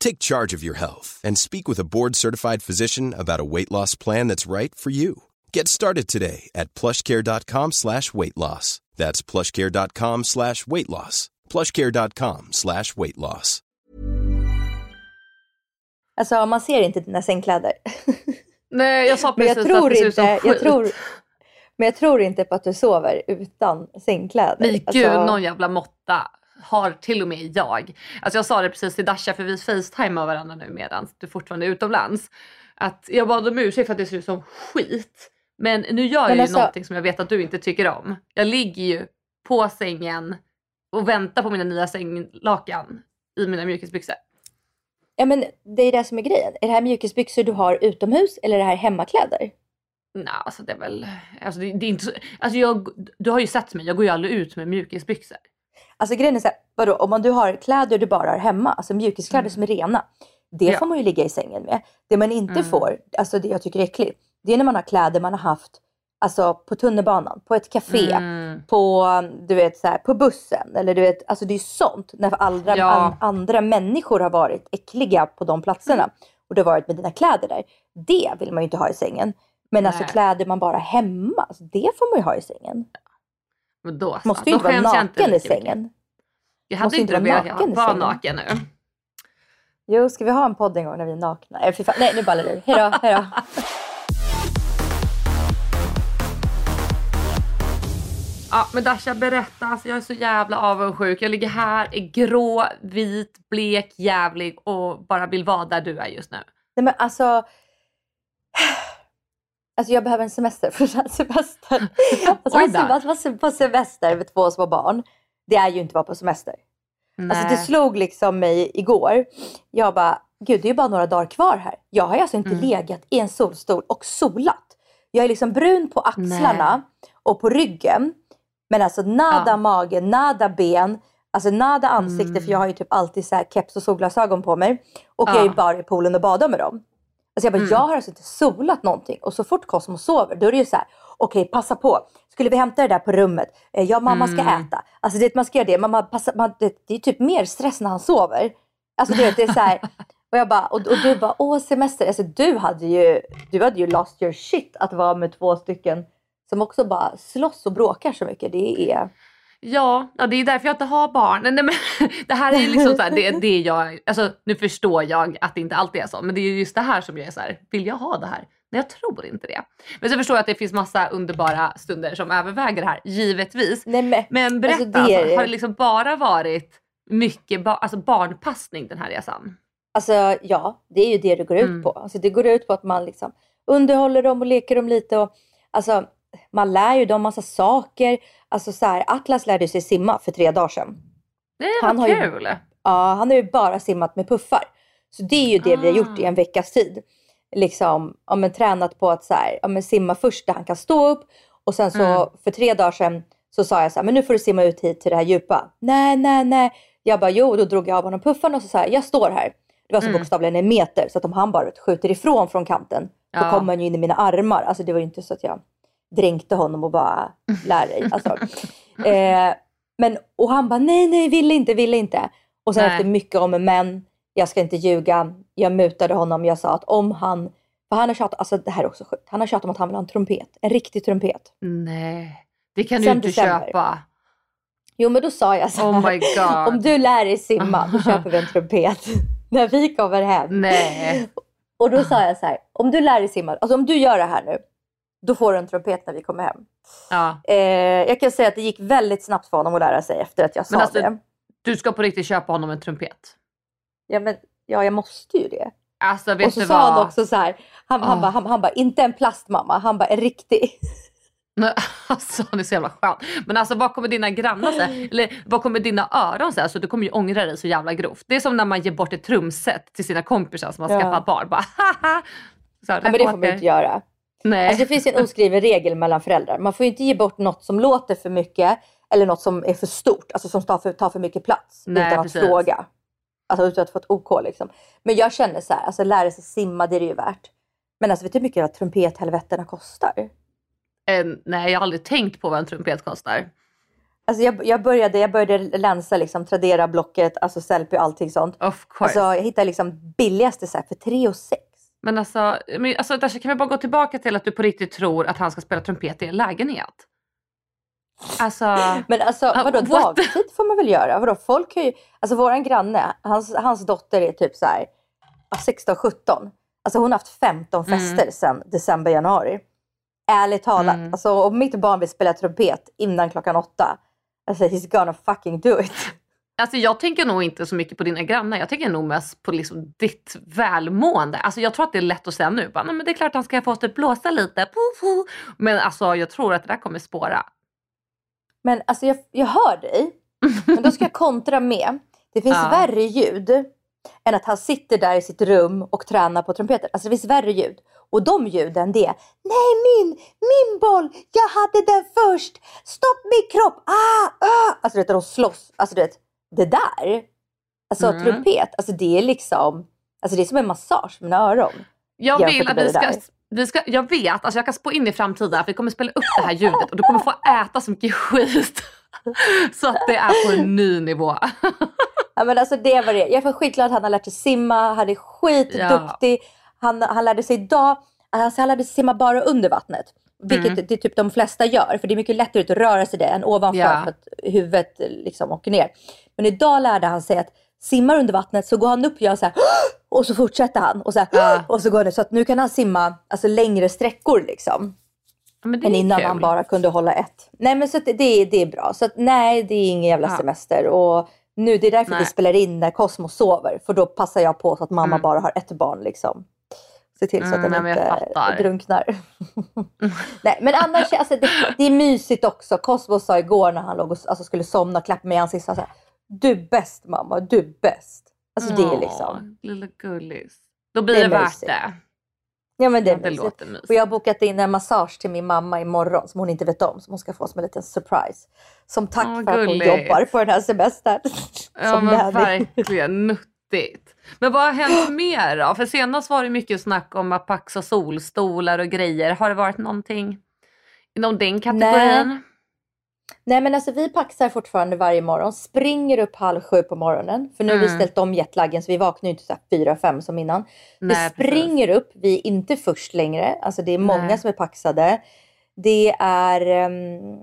Take charge of your health and speak with a board-certified physician about a weight loss plan that's right for you. Get started today at plushcare.com slash weight loss. That's plushcare.com slash weight loss. plushcare.com slash weight loss. Alltså man ser inte dina sängkläder. Nej, jag sa precis jag tror att det ser ut som inte, jag skit. tror, men jag tror inte på att du sover utan sängkläder. Men gud, Alltså, någon jävla måtta har till och med jag. Alltså jag sa det precis till Dasha för vi facetimar varandra nu medan du fortfarande är utomlands. Att jag bad om ursäkt för att det ser ut som skit. Men nu gör jag Men ju alltså- någonting som jag vet att du inte tycker om. Jag ligger ju på sängen och väntar på mina nya sänglakan i mina mjukisbyxor. Ja men det är det som är grejen. Är det här mjukisbyxor du har utomhus eller är det här hemmakläder? Nej, alltså det är väl... Alltså det, det är inte så, alltså jag, du har ju sett mig, jag går ju aldrig ut med mjukisbyxor. Alltså grejen är så här, vadå, om man, du har kläder du bara har hemma, alltså mjukiskläder som är rena. Det Mm. Ja. får man ju ligga i sängen med. Det man inte Mm. får, alltså det jag tycker är äckligt, det är när man har kläder man har haft alltså, på tunnelbanan, på ett café, Mm. på, du vet, så här, på bussen. Eller du vet, alltså det är sånt när andra, Ja. an, andra människor har varit äckliga på de platserna. Mm. Och du har varit med dina kläder där. Det vill man ju inte ha i sängen. Men alltså Nej. kläder man bara hemma, alltså, det får man ju ha i sängen. Men då, så. Måste ju då inte vara naken i sängen. Jag hade Måste inte inte vara velat naken i vara naken nu. Jo, ska vi ha en podd en gång när vi är nakna? Fan. Nej nu ballar ur. Hejdå, hejdå. Ja, men Dasha berätta, alltså jag är så jävla avundsjuk. Jag ligger här, är grå, vit, blek, jävlig och bara vill vara där du är just nu. Nej men alltså. Alltså jag behöver en semester för en semester. Alltså, att vara på semester med två små barn. Det är ju inte att vara på semester. Alltså det Nej. slog liksom mig igår. Jag bara, gud det är ju bara några dagar kvar här. Jag har alltså inte Mm. legat i en solstol och solat. Jag är liksom brun på axlarna och på ryggen. Men alltså nada Ja. mage, nada ben, alltså nada ansikte Mm. för jag har ju typ alltid så här keps och solglasögon på mig. Och Ja. jag är ju bara i poolen och badar med dem. Alltså jag bara, Mm. jag har alltså inte solat någonting. Och så fort Cosmo sover då är det ju så här, okej passa på. Skulle vi hämta det där på rummet? Eh, Ja mamma ska Mm. äta. Alltså det, man ska göra det. Mamma, passa, man, det, det är typ mer stress när han sover. Alltså du vet det är så här. Och, jag bara, och, och du bara, åh semester. Alltså du hade ju, du hade ju lost your shit att vara med två stycken som också bara slåss och bråkar så mycket. Det är... Ja, ja, det är därför jag inte har barn. Nej, men, det här är liksom så här, det, det jag, alltså, nu förstår jag att det inte alltid är så, men det är just det här som jag är så här, vill jag ha det här? Nej, jag tror inte det. Men så förstår jag att det finns massa underbara stunder som överväger det här, givetvis. Nej, men, Men berätta, Alltså, alltså, det är- har det liksom bara varit mycket ba- alltså barnpassning den här resan? Alltså ja, det är ju det det går ut Mm. på. Alltså, det går ut på att man liksom underhåller dem och leker dem lite. Och, alltså, man lär ju dem massa saker. Alltså, så här, Atlas lärde sig simma för tre dagar sedan. Nej, Han vad har ju- kul! Ja, han har ju bara simmat med puffar. Så det är ju det vi har gjort i Ah. en veckas tid. Liksom, ja, men, tränat på att så här, ja, men, simma först där han kan stå upp. Och sen så Mm. för tre dagar sedan så sa jag så här, men nu får du simma ut hit till det här djupa. Nej, nej, nej. Jag bara, jo, då drog jag av honom puffarna och så sa jag, jag står här. Det var så Mm. bokstavligen en meter, så att om han bara skjuter ifrån från kanten, då Ja. kommer han ju in i mina armar. Alltså det var ju inte så att jag dränkte honom och bara, lär dig. Alltså, eh, men, och han bara, nej, nej, ville inte, ville inte. Och sen Nej. efter mycket om men, jag ska inte ljuga, jag mutade honom, jag sa att om han, för han har tjatat, alltså det här är också sjukt, han har tjatat om att han vill ha en trumpet, en riktig trumpet. Nej, det kan du Sen inte december. köpa. Jo men då sa jag så här, Oh my god. om du lär dig simma, då köper vi en trumpet. När vi kommer hem. Nej. Och då sa jag så här, om du lär dig simma, alltså om du gör det här nu, då får du en trumpet när vi kommer hem. Ja. Eh, jag kan säga att det gick väldigt snabbt för honom att lära sig efter att jag sa Men alltså, det. Du ska på riktigt köpa honom en trumpet. Ja, men, ja, jag måste ju det. Alltså och så sa vad? han också så här, han, han, Ah. bara, han, han bara, inte en plastmamma, han bara, en riktig. Nej, Alltså han är så jävla skön. Men alltså vad kommer dina grannar säga? Eller vad kommer dina öron säga? Alltså, du kommer ju ångra dig så jävla grovt. Det är som när man ger bort ett trumset till sina kompisar som har Ja. skaffat barn. Bara haha! Så här, Ja, men det får man inte göra. Nej. Alltså, det finns en oskriven regel mellan föräldrar. Man får inte ge bort något som låter för mycket eller något som är för stort, alltså som tar för, tar för mycket plats Nej, utan precis. att fråga. Alltså utan att få ett OK liksom. Men jag känner så här, alltså lära sig simma det är det ju värt. Men alltså vet du hur mycket trumpethelvetena kostar? Nej jag har aldrig tänkt på vad en trumpet kostar. Alltså jag, jag, började, jag började länsa liksom Tradera, Blocket, alltså Sellpy och allting sånt. Of course. Alltså jag hittade liksom billigaste så här, för 3 och 6. Men alltså, men, alltså Dasha, kan vi bara gå tillbaka till att du på riktigt tror att han ska spela trumpet i en lägenhet? Alltså, Men alltså vadå, dagtid får man väl göra? Vadå, folk har ju, alltså våran granne, hans, hans dotter är typ så här, ja, 16-17. Alltså hon har haft 15 Mm. fester sedan december, januari. Ärligt talat, Mm. alltså om mitt barn vill spela trumpet innan klockan åtta, alltså he's gonna fucking do it. Alltså jag tänker nog inte så mycket på dina grannar. Jag tänker nog mest på liksom ditt välmående. Alltså jag tror att det är lätt att säga nu. Bara, "Nej, men det är klart han ska få typ blåsa lite. Puh, puh." Men alltså jag tror att det där kommer spåra. Men alltså jag, jag hör dig, men då ska jag kontra med, det finns Ja. värre ljud än att han sitter där i sitt rum och tränar på trumpeten. Alltså det finns värre ljud. Och de ljuden det är, nej min, min boll, jag hade den först, stopp min kropp, ah, ah. Alltså du vet, de slåss. Alltså du vet, det där, alltså Mm. trumpet, alltså det är liksom, alltså det är som en massage för mina öron. Jag vill att vi ska, vi ska, jag vet, alltså jag kan spå in i framtiden att vi kommer spela upp det här ljudet och du kommer få äta så mycket skit. Så att det är på en ny nivå. Ja men alltså det var det. Jag är skitglad att han har lärt sig simma, han är skitduktig. Han, han lärde sig idag, alltså han lärde sig simma bara under vattnet. Vilket Mm. det typ de flesta gör, för det är mycket lättare att röra sig det än ovanför Ja. för att huvudet liksom åker ner. Men idag lärde han sig att simmar under vattnet så går han upp och gör så här och så fortsätter han och så, här, Ja. och så går det. Så att nu kan han simma alltså, längre sträckor liksom. Men det Än är innan kul. han bara kunde hålla ett. Nej men så det, det är bra. Så att, nej det är ingen jävla Ja. semester. Och nu, det är därför Nej. vi spelar in när Cosmo sover. För då passar jag på så att mamma Mm. bara har ett barn liksom. Se till så Mm, att den men jag inte drunknar. nej men annars, alltså, det, det är mysigt också. Cosmo sa igår när han låg och alltså, skulle somna och klappa mig i ansiktet. så här, Du är bäst mamma, du är bäst. Alltså det är liksom. Lilla gullis. Då blir Det det, är värt det. Ja men det är Det mysigt. låter mysigt. Och jag har bokat in en massage till min mamma imorgon som hon inte vet om. Som hon ska få som en liten surprise. Som tack Åh, för att hon gulligt. jobbar på den här semestern. Ja som men nanny. verkligen nuttigt. Men vad har hänt mer då? För senast var det mycket snack om att paxa solstolar och grejer. Har det varit någonting inom den kategorin? Nej men alltså vi paxar fortfarande varje morgon. Springer upp halv sju på morgonen. För nu har vi Mm. ställt om jetlaggen så vi vaknar ju inte så fyra, fem som innan. Nej, vi springer upp, vi är inte först längre. Alltså det är många Nej. som är paxade. Det är... ehm,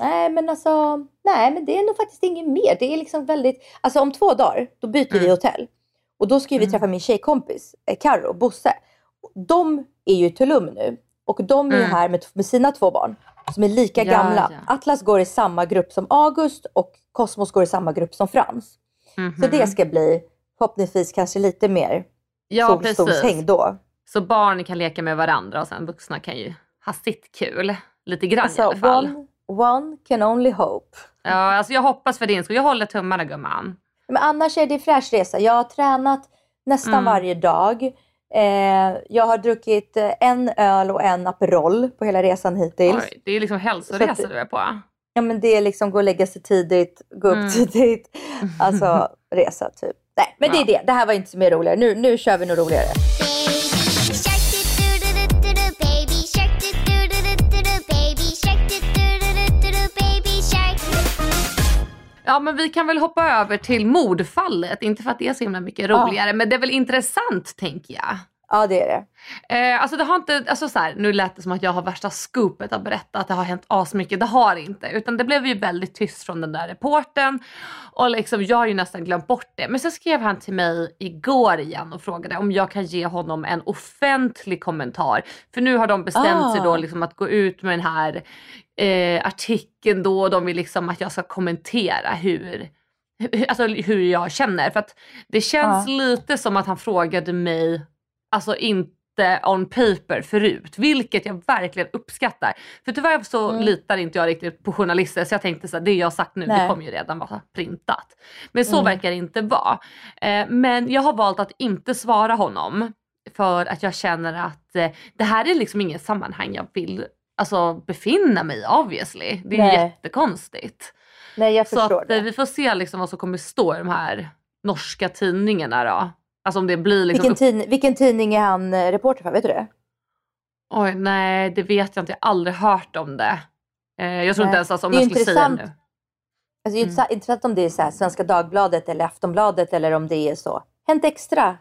nej men alltså... Nej men det är nog faktiskt inget mer. Det är liksom väldigt... Alltså om två dagar, då byter vi Mm. hotell. Och då ska vi Mm. träffa min tjejkompis, eh, Karo, Bosse. De är ju i Tulum nu. Och de är Mm. här med, med sina två barn. Som är lika Ja, gamla. ja. Atlas går i samma grupp som August och Cosmos går i samma grupp som Frans. Mhm. Så det ska bli förhoppningsvis kanske lite mer Ja solstolshäng då. Så barn kan leka med varandra och sen vuxna kan ju ha sitt kul. Lite grann i Alltså, alla fall. one, one can only hope. Ja, alltså jag hoppas för din skull. Jag håller tummarna gumman. Men annars är det fräsch resa. Jag har tränat nästan Mm. varje dag. Eh, jag har druckit eh, en öl och en Aperol på hela resan hittills. Oj, det är liksom hälsoresa du är på. Ja men det är liksom gå och lägga sig tidigt, gå upp Mm. tidigt. Alltså resa typ. Nej men det är Ja. det. Det här var inte så mer roligare. Nu, nu kör vi nog roligare. Ja men vi kan väl hoppa över till mordfallet. Inte för att det är så himla mycket roligare men det är väl intressant tänker jag. Ja, det är det. Eh, alltså det har inte, alltså så här, nu lät det som att jag har värsta scoopet att berätta att det har hänt asmycket. Det har inte. Utan det blev ju väldigt tyst från den där reporten. Och liksom, jag har ju nästan glömt bort det. Men så skrev han till mig igår igen och frågade om jag kan ge honom en offentlig kommentar. För nu har de bestämt sig då Ah. liksom att gå ut med den här eh, artikeln då. De vill liksom att jag ska kommentera hur, alltså hur jag känner. För att det känns lite som att han frågade mig, alltså inte on paper förut, vilket jag verkligen uppskattar. För tyvärr så Mm. litar inte jag riktigt på journalister så jag tänkte så här, det jag har sagt nu det Nej. kommer ju redan vara printat. Men så Mm. verkar det inte vara. Eh, men jag har valt att inte svara honom för att jag känner att eh, det här är liksom inget sammanhang jag vill alltså, befinna mig i obviously. Det är Nej. jättekonstigt. Nej, jag Så att, eh, det. vi får se liksom vad som kommer stå i de här norska tidningarna då. Alltså om det blir liksom... Vilken, tidning, vilken tidning är han eh, reporter för? Vet du det? Oj nej det vet jag inte, jag har aldrig hört om det. Eh, jag tror Nej. inte ens alltså, om jag skulle säga intressant. nu. Alltså, det är Mm. intressant om det är så här, Svenska Dagbladet eller Aftonbladet eller om det är så. Hänt Extra.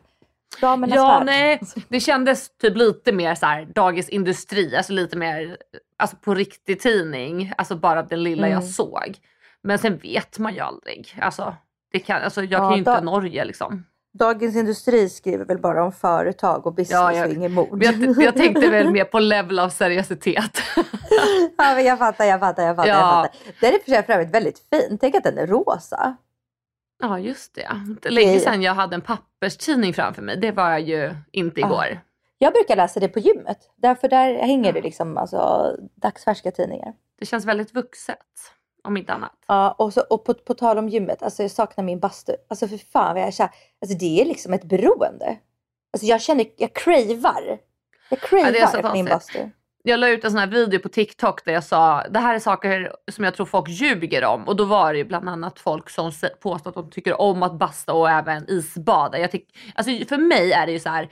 Damernas Ja värld. nej, det kändes typ lite mer så här Dagens Industri, alltså lite mer alltså på riktig tidning. Alltså bara det lilla Mm. jag såg. Men sen vet man ju aldrig. Alltså, det kan, alltså jag Ja, kan ju inte da- Norge liksom. Dagens Industri skriver väl bara om företag och business Ja, jag- och inget mord. Jag, jag tänkte väl mer på level av seriositet. ja, men jag fattar, jag fattar, jag fattar. Ja. Jag fattar. Den är för sig för övrigt väldigt fin. Tänk att den är rosa. Ja just det. Det är länge sedan jag hade en papperstidning framför mig. Det var ju inte igår. Jag brukar läsa det på gymmet. Därför där hänger det liksom alltså, dagsfärska tidningar. Det känns väldigt vuxet. Om inte annat. Ja, och, så, och på, på tal om gymmet, alltså jag saknar min bastu. Alltså för fan vad jag känner. Alltså det är liksom ett beroende. Alltså jag känner, jag cravar. Jag cravar så min bastu. Jag la ut en sån här video på TikTok där jag sa det här är saker som jag tror folk ljuger om. Och då var det ju bland annat folk som påstår att de tycker om att basta och även isbada. Jag tyck, alltså för mig är det ju så här.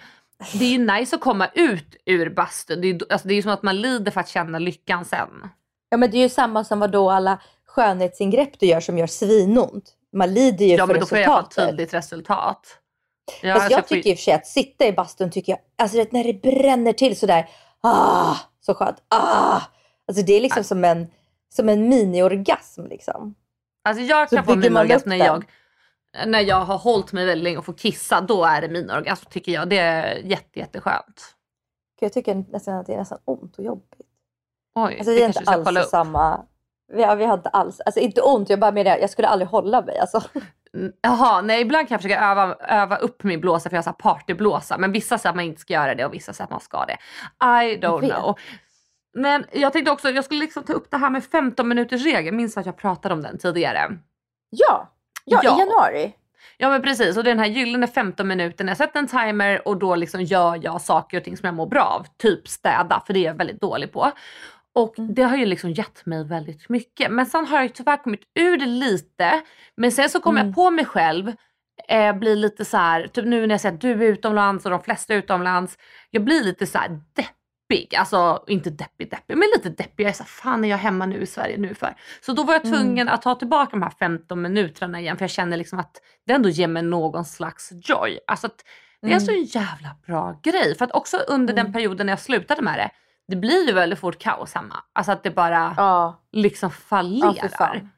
Det är ju nice att komma ut ur bastun. Det är, ju- alltså det är ju som att man lider för att känna lyckan sen. Ja men det är ju samma som vad då alla skönhetsingrepp du gör som gör svinont. Man lider ju Ja för men då får jag resultatet. tydligt resultat. Ja, Alltså jag alltså, tycker i och för sig att sitta i bastun tycker jag, alltså det, när det bränner till sådär, ah, så skönt, ah. Alltså det är liksom som en, som en mini-orgasm liksom. Alltså jag Så kan få bygger min man orgasm upp när jag, när jag har hållit mig väldigt länge och får kissa. Då är det min orgasm tycker jag. Det är jätte, jätteskönt. Jag tycker nästan att det är nästan ont och jobbigt. Oj, Alltså det är kanske inte alls samma, ja, vi har inte alls, alltså inte ont, jag bara menar, jag skulle aldrig hålla mig alltså. Jaha, nej ibland kan jag försöka öva, öva upp min blåsa för jag har partyblåsa. Men vissa säger att man inte ska göra det och vissa säger att man ska det. I don't know. Men jag tänkte också, jag skulle liksom ta upp det här med 15 minuters regel. Minns att jag pratade om den tidigare? Ja, ja, Ja. i januari. Ja men precis och det är den här gyllene 15 minuterna. Jag sätter en timer och då liksom gör jag saker och ting som jag mår bra av. Typ städa för det är jag väldigt dålig på. Och Mm. det har ju liksom gett mig väldigt mycket. Men sen har jag tyvärr kommit ur det lite. Men sen så kommer Mm. jag på mig själv eh, blir lite så här, typ nu när jag säger att du är utomlands och de flesta är utomlands. Jag blir lite så här deppig. Alltså inte deppig deppig men lite deppig. Jag är så här, fan är jag hemma nu i Sverige nu för? Så då var jag Mm. tvungen att ta tillbaka de här 15 minuterna igen för jag känner liksom att det ändå ger mig någon slags joy. Alltså att det är Mm. så en jävla bra grej. För att också under den Mm. perioden när jag slutade med det, det blir ju väldigt fort kaos hemma. Alltså att det bara Ja, liksom ja fallerar. fan.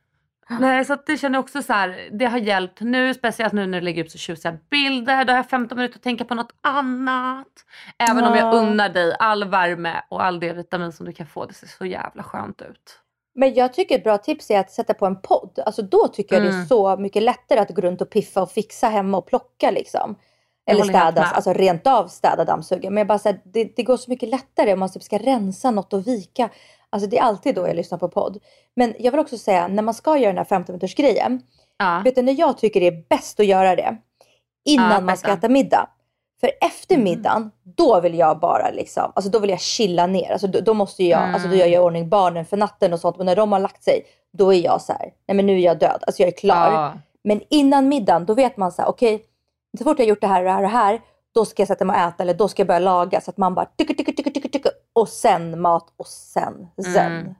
Nej, så det känner jag också så här, det har hjälpt nu, speciellt nu när det lägger ut så tjusiga bilder. Då har jag 15 minuter att tänka på något annat. Även om jag Ja. unnar dig all värme och all det vitamin som du kan få. Det ser så jävla skönt ut. Men jag tycker ett bra tips är att sätta på en podd. Alltså då tycker jag det är Mm. så mycket lättare att gå runt och piffa och fixa hemma och plocka liksom. Eller håller helt städa, med. alltså rent av städa dammsuga. Men jag bara säger, det, det går så mycket lättare om man typ ska rensa något och vika. Alltså det är alltid då jag lyssnar på podd. Men jag vill också säga, när man ska göra den här 15 minuters grejen. Ja. Vet du när jag tycker det är bäst att göra det? Innan Ja, man ska äta middag. För efter Mm. middagen, då vill jag bara liksom, alltså då vill jag chilla ner. Alltså då, då måste jag, alltså då gör Mm. jag i ordning barnen för natten och sånt. Men när de har lagt sig, då är jag så här, nej men nu är jag död. Alltså jag är klar. Ja. Men innan middagen, då vet man så här, okej, så fort jag har gjort det här och det här och det här, då ska jag sätta mig och äta eller då ska jag börja laga. Så att man bara tycker, tycker, tycker, tycker, tycker och sen mat och sen zen. Mm.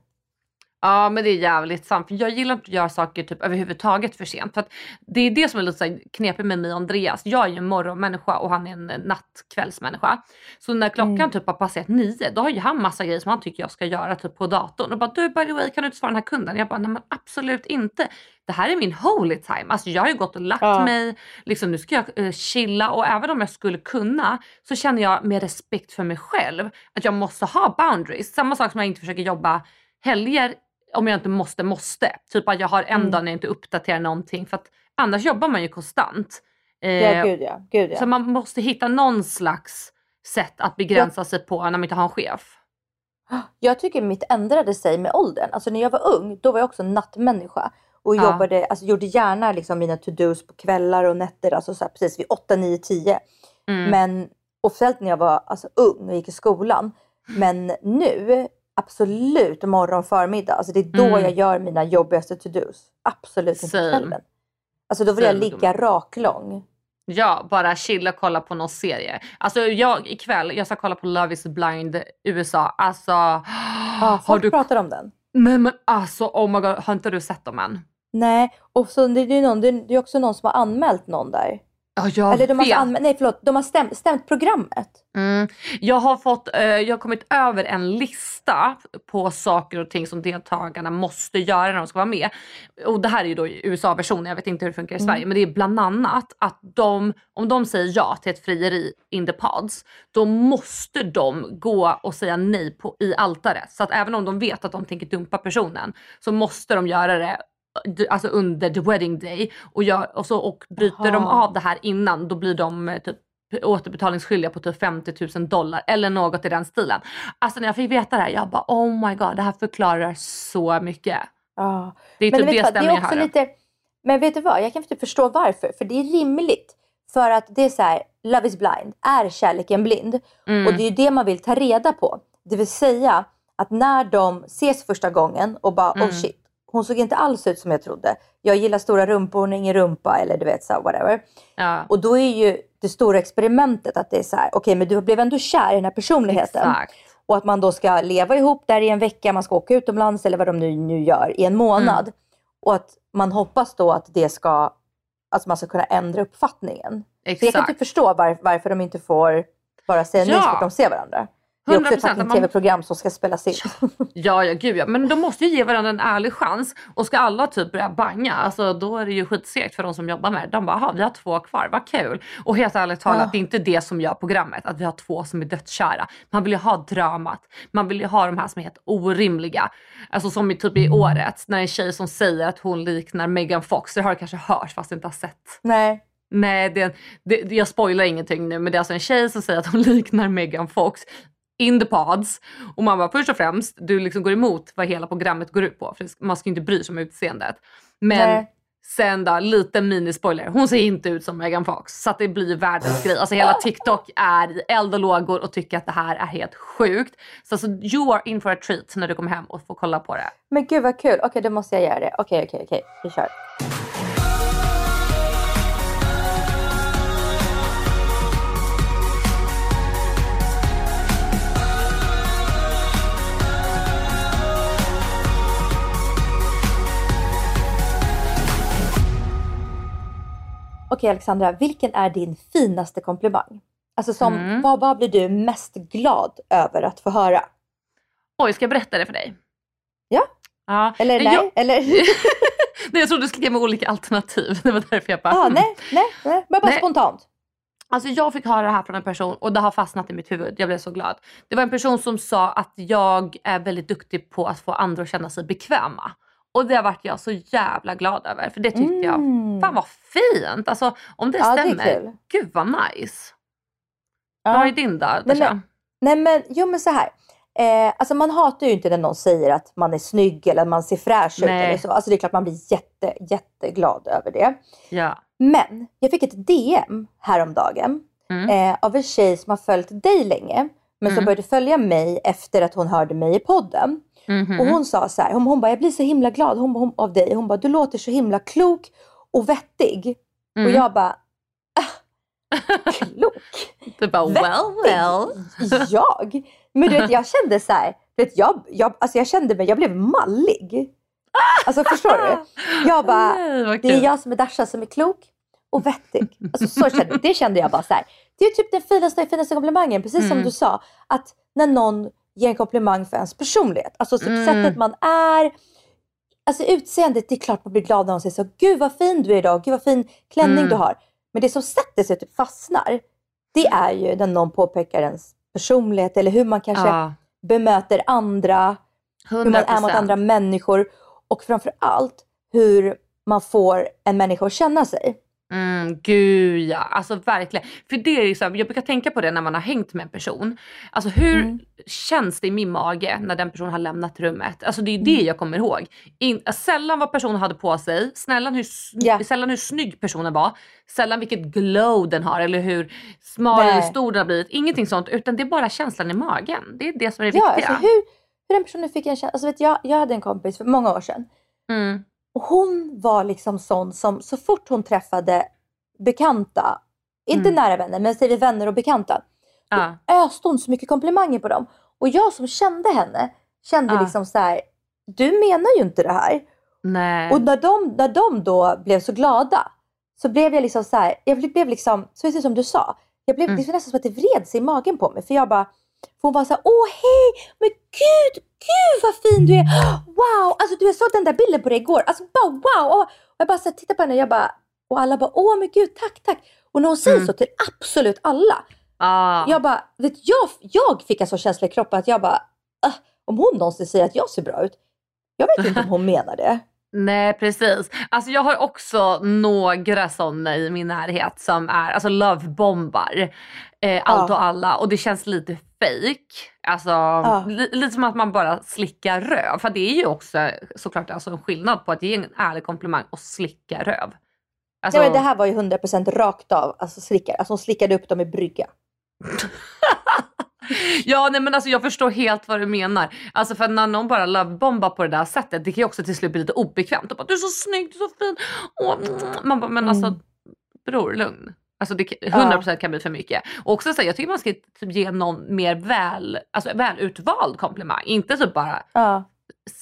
Ja men det är jävligt sant. För jag gillar inte att göra saker typ överhuvudtaget för sent. För att det är det som är lite så knepigt med mig och Andreas. Jag är ju en morgonmänniska och han är en nattkvällsmänniska. Så när klockan Mm. typ har passerat nio då har ju han massa grejer som han tycker jag ska göra typ på datorn. Och bara du by the way kan du inte svara den här kunden? Jag bara nej men absolut inte. Det här är min holy time. Alltså jag har ju gått och lagt Ja. mig. Liksom nu ska jag eh, chilla och även om jag skulle kunna så känner jag med respekt för mig själv att jag måste ha boundaries. Samma sak som jag inte försöker jobba helger om jag inte måste, måste. Typ att jag har en Mm. dag när jag inte uppdaterar någonting för att annars jobbar man ju konstant. Eh, Ja, gud ja. Gud, ja. Så man måste hitta någon slags sätt att begränsa sig på när man inte har en chef. Jag tycker mitt ändrade sig med åldern. Alltså när jag var ung, då var jag också nattmänniska. Och Ja. jobbade, alltså gjorde gärna liksom mina to-dos på kvällar och nätter. Alltså så här, precis vid 8, 9, 10. Mm. Men officiellt när jag var alltså, ung och gick i skolan. Men nu, absolut morgon och förmiddag. Alltså det är då Mm. jag gör mina jobbigaste to-dos. Absolut inte Same. kvällen. Alltså då vill jag Same, ligga raklång. Ja, bara chilla och kolla på någon serie. Alltså jag ikväll, jag ska kolla på Love is blind USA. Alltså, har folk du... pratar om den. Men, men alltså oh my god, har inte du sett dem än? Nej, och så det är ju någon, det är också någon som har anmält någon där. Ja, jag Eller de har, anmält, nej förlåt, de har stämt, stämt programmet. Mm. Jag har fått, eh, jag har kommit över en lista på saker och ting som deltagarna måste göra när de ska vara med. Och det här är ju då USA-versionen, jag vet inte hur det funkar i Mm. Sverige. Men det är bland annat att de, om de säger ja till ett frieri in the pods, då måste de gå och säga nej på, i altaret. Så att även om de vet att de tänker dumpa personen så måste de göra det Alltså under the wedding day och, gör, och, så, och bryter de Aha. av det här innan då blir de eh, typ återbetalningsskyldiga på typ 50 000 dollar eller något i den stilen. Alltså när jag fick veta det här, jag bara oh my god, det här förklarar så mycket. Ja. Det är Men typ det stämningen också här. lite, men vet du vad, jag kan inte förstå varför. För det är rimligt. För att det är så här, love is blind, är kärleken blind? Mm. Och det är ju det man vill ta reda på. Det vill säga att när de ses första gången och bara Mm. oh shit, hon såg inte alls ut som jag trodde. Jag gillar stora rumpor, hon ingen rumpa eller du vet så whatever. ja, Och då är ju det stora experimentet att det är så här, okej men du blev ändå kär i den här personligheten. exakt. Och att man då ska leva ihop där i en vecka, man ska åka utomlands eller vad de nu, nu gör i en månad. Mm. Och att man hoppas då att det ska, alltså man ska kunna ändra uppfattningen. Så jag kan exakt. inte förstå var, varför de inte får bara säga nej Ja. så fort de ser varandra. Det är också ett 100% fucking man- tv-program som ska spelas in. Ja, ja gud ja. Men de måste ju ge varandra en ärlig chans. Och ska alla typ börja banga, alltså då är det ju skitsegt för de som jobbar med det. De bara, "Jaha, vi har två kvar, vad kul. Och helt ärligt talat, Ja. det är inte det som gör programmet, att vi har två som är dödskära. Man vill ju ha dramat. Man vill ju ha de här som är helt orimliga. Alltså som i typ i året, när en tjej som säger att hon liknar Megan Fox. Det har du kanske hört fast inte har sett. Nej. Nej, det, det, jag spoilar ingenting nu men det är alltså en tjej som säger att hon liknar Megan Fox in the pods. Och man bara först och främst, du liksom går emot vad hela programmet går ut på. För man ska ju inte bry sig om utseendet. Men Nej. sen då, lite minispoiler. Hon ser inte ut som Megan Fox. Så att det blir världens grej. Alltså hela TikTok är i eld och lågor och tycker att det här är helt sjukt. Så alltså, you are in for a treat när du kommer hem och får kolla på det. Men gud vad kul, okej då måste jag göra det. Okej okej okej, vi kör. Okej Alexandra, vilken är din finaste komplimang? Alltså som, Mm. vad, vad blir du mest glad över att få höra? Oj, ska jag berätta det för dig? Ja. Ja. Eller Nej, nej? jag- Eller? Nej, jag trodde du skulle ge mig olika alternativ. Det var därför jag bara... ah, hmm. nej, nej, nej, men bara Nej. spontant. Alltså jag fick höra det här från en person och det har fastnat i mitt huvud. Jag blev så glad. Det var en person som sa att jag är väldigt duktig på att få andra att känna sig bekväma. Och det vart jag så jävla glad över. För det tyckte jag, Mm. fan vad fint. Alltså om det Ja, det stämmer, kul. gud vad nice. Ja. Vad är din då? Nej, men- Nej men, jo men så här. Eh, alltså man hatar ju inte när någon säger att man är snygg eller att man ser fräsch ut eller så. Alltså det är klart man blir jätte, jätteglad över det. Ja. Men jag fick ett DM häromdagen Mm. eh, av en tjej som har följt dig länge. Men som Mm. började följa mig efter att hon hörde mig i podden. Mhm. Och hon sa så här, hon, hon bara, jag blir så himla glad hon, hon, av dig. Hon bara, du låter så himla klok och vettig. Mm. Och jag bara, ah, klok? Du bara Vettig. well well. jag? Men du vet, jag kände så här, du vet, jag, jag, alltså jag kände mig, jag blev mallig. Alltså förstår du? Jag bara, Nej, det är jag som är Dasha som är klok och vettig. Alltså så kände, det kände jag bara så här. Det är typ den finaste, finaste komplimangen, precis som Mm. du sa. Att när någon ger en komplimang för ens personlighet. Alltså så Mm. sättet man är. Alltså utseendet, det är klart man blir glad när någon säger så. Gud vad fin du är idag, gud vad fin klänning Mm. du har. Men det som sätter sig och typ fastnar, det är ju när någon påpekar ens personlighet eller hur man kanske Ja, bemöter andra hur man 100 är mot andra människor och framför allt hur man får en människa att känna sig. Mm, gud ja, alltså verkligen. För det är här, jag brukar tänka på det när man har hängt med en person. Alltså hur Mm. känns det i min mage när den personen har lämnat rummet? Alltså det är det Mm. jag kommer ihåg. In, sällan vad personen hade på sig, sällan hur, Ja. sällan hur snygg personen var, sällan vilket glow den har eller hur smal eller stor den har blivit. Ingenting sånt utan det är bara känslan i magen. Det är det som är det Ja, viktiga. alltså hur, hur den personen fick en känsla. Alltså vet jag, jag hade en kompis för många år sedan mm. Och hon var liksom sån som så fort hon träffade bekanta, inte Mm. nära vänner men säger vi vänner och bekanta, ja. öste hon så mycket komplimanger på dem. Och jag som kände henne kände Ja. liksom så här, du menar ju inte det här. Nej. Och när de, när de då blev så glada så blev jag liksom så här, jag blev liksom, så precis som du sa, jag blev Mm. liksom nästan som att det vred sig i magen på mig. För jag bara, för hon var så här, åh hej, men gud, gud vad fin du är. Wow, alltså du jag såg den där bilden på dig igår. Alltså bara wow. Och jag bara så tittar på henne och jag bara, och alla bara, åh men gud, tack, tack. Och när hon säger Mm. så till absolut alla, ah. jag bara, vet, jag, jag fick en sån känsla i kroppen att jag bara, "Ah, om hon någonsin säger att jag ser bra ut, jag vet inte om hon menar det. Nej precis. Alltså jag har också några sådana i min närhet som är alltså lovebombar eh, allt Ja. och alla och det känns lite fake. Alltså li, lite som att man bara slickar röv. För det är ju också såklart alltså en skillnad på att ge en ärlig komplimang och slicka röv. Alltså, Ja, men det här var ju 100% rakt av, alltså slickar. Alltså hon slickade upp dem i brygga. ja nej men alltså jag förstår helt vad du menar. Alltså för när någon bara lovebombar på det där sättet det kan ju också till slut bli lite obekvämt. Och bara, du är så snygg, du är så fin. Åh, mm. Man bara, men alltså Mm. bror lugn. Alltså det, kan- 100% kan bli för mycket. Och också så här, jag tycker man ska typ ge någon mer väl, alltså välutvald komplimang. Inte så bara Ja.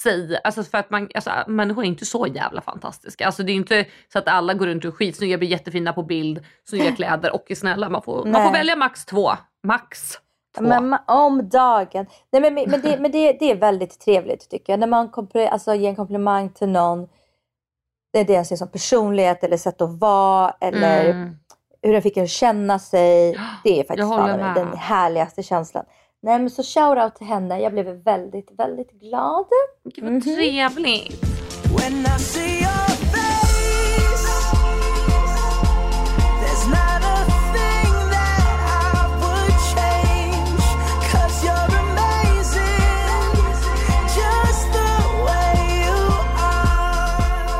säga, alltså för att man, alltså människor är inte så jävla fantastiska. Alltså det är inte så att alla går runt och är skitsnygga, blir jättefina på bild, snygga kläder och är snälla. Man får, man får välja max två. Max två. Men om dagen. Nej, men, men, det, men det, det är väldigt trevligt tycker jag. När man alltså, ger en komplimang till någon. Det är det som personlighet eller sätt att vara eller Mm. Hur den fick en känna sig. Det är faktiskt fan med. den härligaste känslan. Nej men så shout-out till henne. Jag blev väldigt, väldigt glad. Gud vad Mhm. trevligt.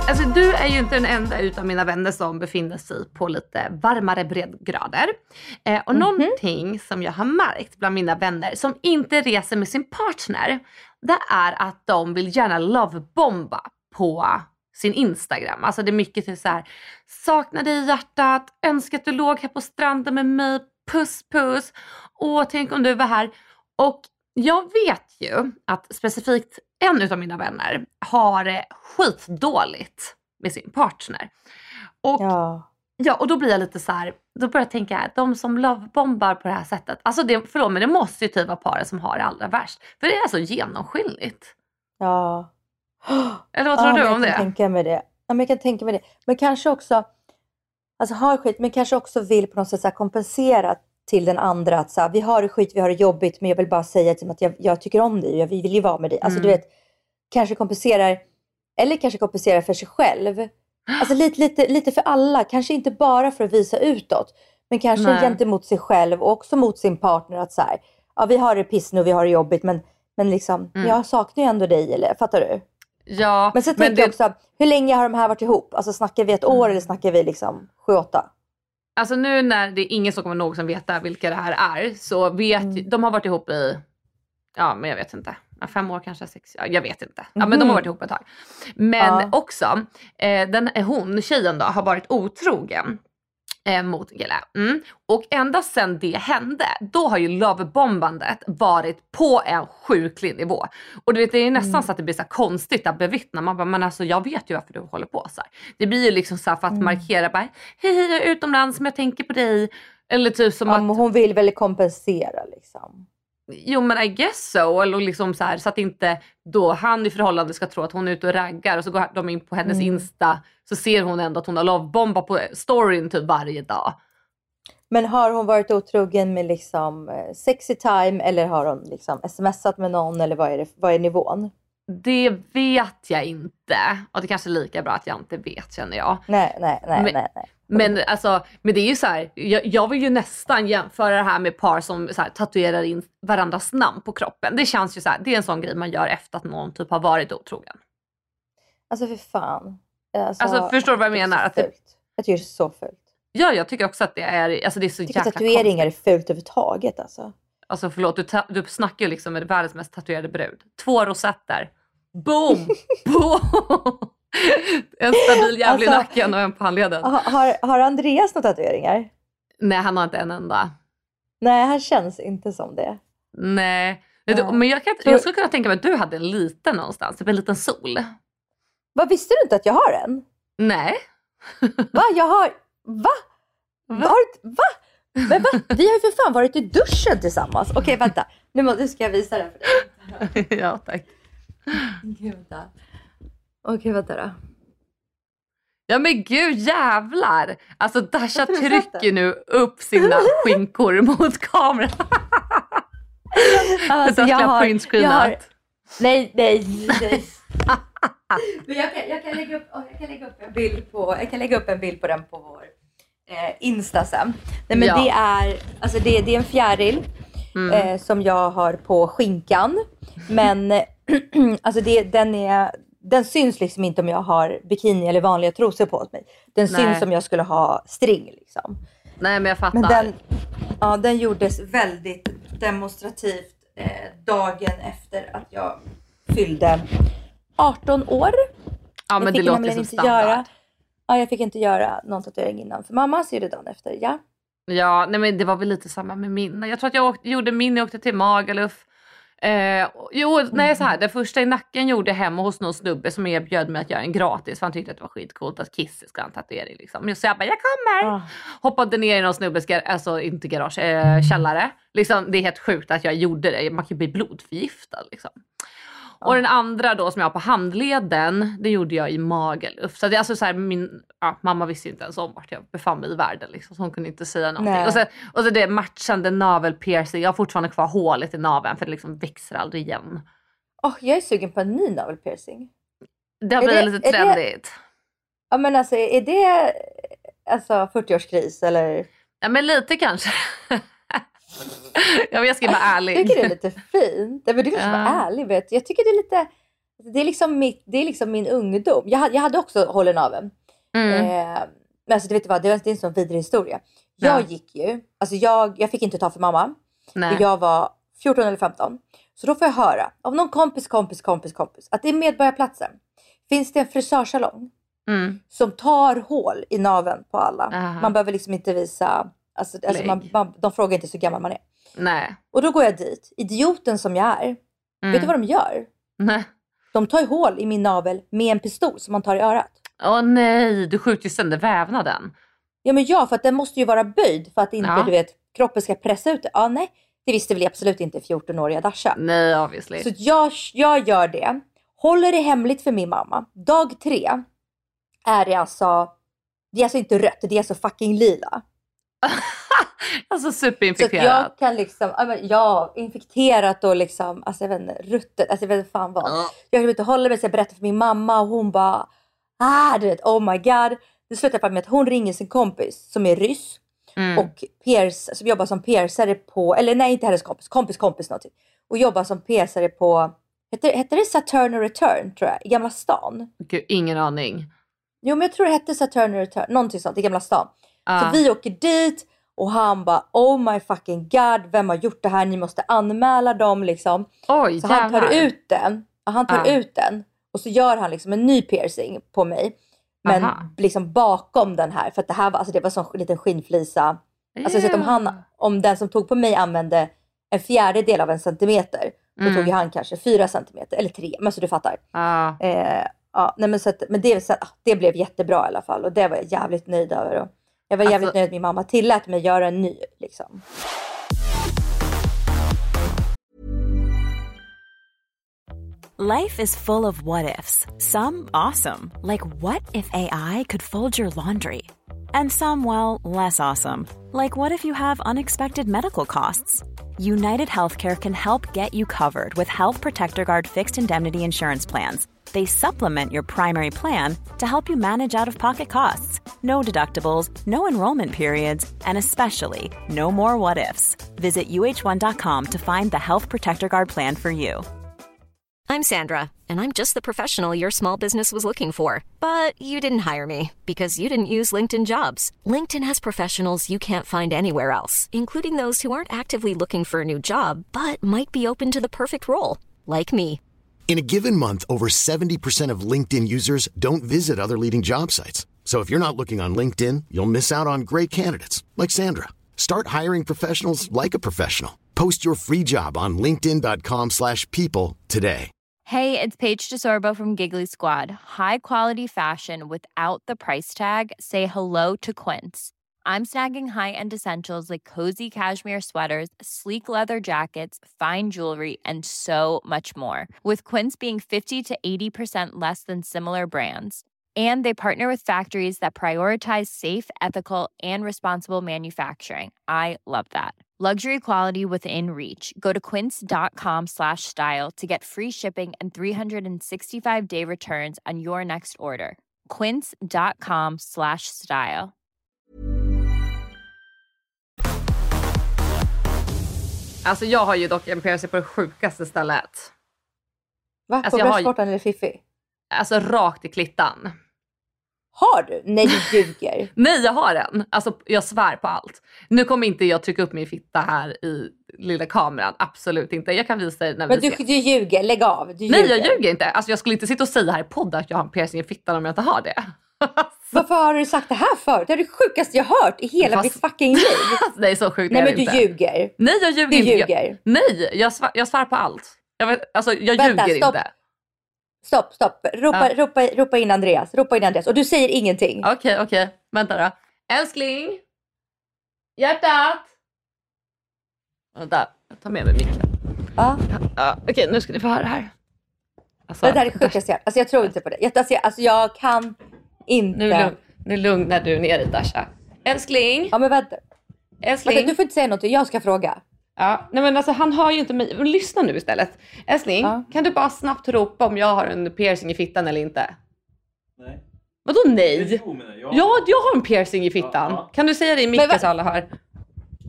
Alltså du är ju inte den enda utav mina vänner som befinner sig på lite varmare breddgrader. Eh, och någonting som jag har märkt bland mina vänner som inte reser med sin partner, det är att de vill gärna lovebomba på sin Instagram. Alltså det är mycket till så här, saknar dig i hjärtat, önskar att du låg här på stranden med mig, puss puss, åh tänk om du var här. Och jag vet ju att specifikt en utav mina vänner har det skitdåligt med sin partner. Och, ja. Ja. och då blir jag lite så här, då börjar jag tänka, de som lovebombar på det här sättet, alltså det, förlåt men det måste ju typ vara paret som har det allra värst. För det är så genomskinligt. Ja. Eller vad tror ja, du om jag kan det? tänka mig det. Ja, men jag kan tänka mig det. Men kanske också, alltså har skit, men kanske också vill på något sätt kompensera till den andra att så här, vi har det skit, vi har det jobbigt, men jag vill bara säga till att jag, jag tycker om dig, jag vill ju vara med dig. Alltså Mm. du vet, kanske kompenserar, eller kanske kompenserar för sig själv. Alltså lite, lite, lite för alla, kanske inte bara för att visa utåt, men kanske Nej. gentemot sig själv och också mot sin partner att så här, ja vi har det piss nu, vi har det jobbigt, men, men liksom, Mm. jag saknar ju ändå dig, eller fattar du? Ja, Men så tänker det, jag också, hur länge har de här varit ihop? Alltså snackar vi ett år Mm. eller snackar vi liksom sju, åtta? Alltså nu när det är ingen som kommer någonsin veta vilka det här är så vet Mm. de har varit ihop i, ja men jag vet inte, fem år kanske, sex, ja, jag vet inte. Ja men de har Mhm. varit ihop ett tag. Men Ja. också, eh, den, hon, tjejen då, har varit otrogen. Eh, mot Gille. Mm. Och ända sedan det hände, då har ju lovebombandet varit på en sjuklig nivå. Och du vet, det är nästan Mm. så att det blir så konstigt att bevittna. Man bara, men alltså jag vet ju varför du håller på så här. Det blir ju liksom så för att Mm. markera bara, hej hej jag är utomlands men jag tänker på dig. Eller typ som Ja, att hon vill väl kompensera liksom. Jo men I guess so. Eller liksom så, här, så att inte då han i förhållande ska tro att hon är ute och raggar och så går de in på hennes Mm. Insta så ser hon ändå att hon har lovebombat på storyn typ varje dag. Men har hon varit otrogen med liksom eh, sexy time eller har hon liksom smsat med någon eller vad är, det, vad är nivån? Det vet jag inte. Och det kanske är lika bra att jag inte vet känner jag. Nej, nej, nej, Men- nej, nej. Men alltså, men det är ju så här, jag, jag vill ju nästan jämföra det här med par som här, tatuerar in varandras namn på kroppen. Det känns ju så här, det är en sån grej man gör efter att någon typ har varit otrogen. Alltså för fan. Alltså, förstår du vad jag menar? Att det- fult. Jag tycker det är så fult. Ja, jag tycker också att det är, alltså det är så jäkla tatueringar konstigt. är fult överhuvudtaget alltså. Alltså förlåt, du, ta- du snackar ju liksom med världens mest tatuerade brud. Två rosetter. Boom! Boom! en stabil jävel i Alltså- nacken och en på handleden. Har, har, Andreas några tatueringar? Nej, han har inte en enda. Nej, han känns inte som det. Nej. Nej. Men jag, kan, jag skulle kunna tänka mig att du hade en liten någonstans, typ en liten sol. Vad visste du inte att jag har en? Nej. Va? Jag har... Va? Va? Har, va? Men va? Vi har ju för fan varit i duschen tillsammans. Okej, vänta. Nu, nu ska jag visa det för dig. ja, tack. Okej, vänta. Okej, vänta då. Ja men gud jävlar! Alltså Dasha trycker nu upp sina skinkor mot kameran. Alltså, jag har jag har, nej, nej, nej. Men jag kan, jag, kan lägga upp, åh, jag kan lägga upp en bild på, jag kan lägga upp en bild på den på vår eh, Insta sen. Nej men Ja. det är, alltså det, det är en fjäril Mm. eh, som jag har på skinkan. Men alltså det, den, är, den syns liksom inte om jag har bikini eller vanliga trosor på mig. Den Nej. syns om jag skulle ha string liksom. Nej men jag fattar. Men den, ja, den gjordes väldigt demonstrativt eh, dagen efter att jag fyllde 18 år. ja men jag det fick låter som inte standard. göra, ja, jag fick inte göra någon tatuering innan. För mamma så gjorde dagen efter. Ja. Ja, nej men det var väl lite samma med min. Jag tror att jag åkte, gjorde min, jag åkte till Magaluf. Eh, jo, nej så här, det första i nacken gjorde jag hemma hos någon snubbe som erbjöd mig att göra en gratis för han tyckte att det var skitcoolt att Kisse ska ha en tatuering. Liksom. Så jag bara, jag kommer! Ah. Hoppade ner i någon snubbes, alltså inte garage, eh, källare. Liksom, det är helt sjukt att jag gjorde det, man kan ju bli blodförgiftad. Liksom. Och den andra då som jag har på handleden, det gjorde jag i Magaluf. Så det är alltså så här, min ja, mamma visste inte ens om vart jag befann mig i världen. Liksom, så hon kunde inte säga någonting. Nej. Och så, och så det matchande navelpiercing, jag har fortfarande kvar hålet i naveln för det liksom växer aldrig igen. Åh, jag är sugen på en ny navelpiercing. Det har blivit lite är det- trendigt. Ja men alltså är det alltså 40-årskris eller? Ja men lite kanske. ja, men jag ska vara ärlig. Jag tycker det är lite fint. Men du kanske Ja. vara ärlig vet. Jag tycker det är lite, det är liksom, mitt, det är liksom min ungdom. Jag, jag hade också hål i naveln. Mm. Eh, men alltså, du vet vad, det är en sån vidrig historia. Jag Ja. gick ju, alltså jag, jag fick inte ta för mamma. Nej. Och jag var 14 eller 15. Så då får jag höra av någon kompis, kompis, kompis, kompis att det är Medborgarplatsen. Finns det en frisörsalong Mm. som tar hål i naveln på alla. Aha. Man behöver liksom inte visa, alltså, alltså man, man, de frågar inte så gammal man är. Nej. Och då går jag dit, idioten som jag är. Mm. Vet du vad de gör? Nej. De tar ju hål i min navel med en pistol som man tar i örat. Åh nej, du skjuter ju sönder vävnaden. Ja men ja, för att den måste ju vara böjd för att inte Ja. du vet, kroppen ska pressa ut det. Ja nej, det visste väl absolut inte 14-åriga Dasha. Nej obviously. Så jag, jag gör det, håller det hemligt för min mamma. Dag tre är det alltså, det är alltså inte rött, det är alltså fucking lila. alltså Så superinfekterat. jag kan liksom, ja, infekterat och liksom, alltså jag vet inte, ruttet, alltså jag vet inte fan vad. Jag kunde inte hålla mig så jag berättade för min mamma och hon bara, ah du vet, oh my god. Det slutar bara med att hon ringer sin kompis som är ryss Mm. och pierce, som jobbar som piercare på, eller nej inte hennes kompis, kompis kompis någonting. Och jobbar som piercare på, hette, hette det Saturn och Return tror jag, i Gamla stan? Gud, ingen aning. Jo men jag tror det hette Saturn och Return, någonting sånt i Gamla stan. Ja. Så vi åker dit och han bara oh my fucking god, vem har gjort det här? Ni måste anmäla dem liksom. Oj Så han tar ut den, ja, han tar Ja. ut den och så gör han liksom en ny piercing på mig. Men Aha. liksom bakom den här, för att det här var, alltså det var som en liten skinnflisa. Alltså jag sett om, han, om den som tog på mig använde en fjärdedel av en centimeter, då Mm. tog ju han kanske fyra centimeter, eller tre, men så du fattar. Ja. Eh, ja, nej men så att, men det, så att, ah, det blev jättebra i alla fall och det var jag jävligt nöjd över. Och jag var jävligt Alltså- nöjd att min mamma tillät mig göra en ny. Liksom. Life is full of what ifs. Some awesome, like what if AI could fold your laundry? And some, well, less awesome, like what if you have unexpected medical costs? United Healthcare can help get you covered with Health Protector Guard fixed indemnity insurance plans. They supplement your primary plan to help you manage out of pocket costs. No deductibles, no enrollment periods, and especially no more what ifs. Visit uh1.com to find the Health Protector Guard plan for you. I'm Sandra, and I'm just the professional your small business was looking for. But you didn't hire me because you didn't use LinkedIn jobs. LinkedIn has professionals you can't find anywhere else, including those who aren't actively looking for a new job but might be open to the perfect role, like me. In a given month, over 70% of LinkedIn users don't visit other leading job sites. So if you're not looking on LinkedIn, you'll miss out on great candidates like Sandra. Start hiring professionals like a professional. Post your free job on linkedin.com/people today. Hey, it's Paige DeSorbo from Giggly Squad. High quality fashion without the price tag. Say hello to Quince. I'm snagging high-end essentials like cozy cashmere sweaters, sleek leather jackets, fine jewelry, and so much more. With Quince being 50 to 80% less than similar brands. And they partner with factories that prioritize safe, ethical, and responsible manufacturing. I love that. Luxury quality within reach. Go to quince.com slash style to get free shipping and 365 day returns on your next order. Quince.com slash style. Alltså jag har ju dock en piercing på det sjukaste stället. Va? Alltså, på jag bröstvårtan eller fiffi? Alltså rakt i klittan. Har du? Nej du ljuger. Nej jag har en. Alltså jag svär på allt. Nu kommer inte jag trycka upp min fitta här i lilla kameran. Absolut inte. Jag kan visa dig när Men vi du, ses. du ljuger, lägg av. Du Nej ljuger. jag ljuger inte. Alltså jag skulle inte sitta och säga här i podden att jag har en piercing i fittan om jag inte har det. Varför har du sagt det här förut? Det är det sjukaste jag hört i hela Fast- mitt fucking liv. Är så sjukt Nej men du inte. ljuger. Nej jag ljuger Du inte. ljuger. Jag, nej jag svär, jag svär på allt. Jag, vet, alltså, jag Vänta, ljuger stopp. inte. Stopp, stopp. Ropa, Ja. ropa, ropa in Andreas. Ropa in Andreas. Och du säger ingenting. Okej okej. Vänta då. Älskling. Hjärtat. Vänta. Jag tar med mig micken. Ja. Ja, Okej nu ska ni få höra här. Alltså, Det där är sjukaste jag Alltså jag tror inte på det. Jag, alltså, jag, alltså jag kan inte. Nu, lugn, nu lugnar du ner dig Dasha. Älskling. Ja men vänta. Älskling. vänta. Du får inte säga något. Jag ska fråga. Ja, nej men alltså han har ju inte mig. Men lyssna nu istället. Älskling, Ja. kan du bara snabbt ropa om jag har en piercing i fittan eller inte? Nej. Vadå nej? Jo, jag. Ja, jag har en piercing i fittan. Ja, ja. Kan du säga det i micken va- så alla hör?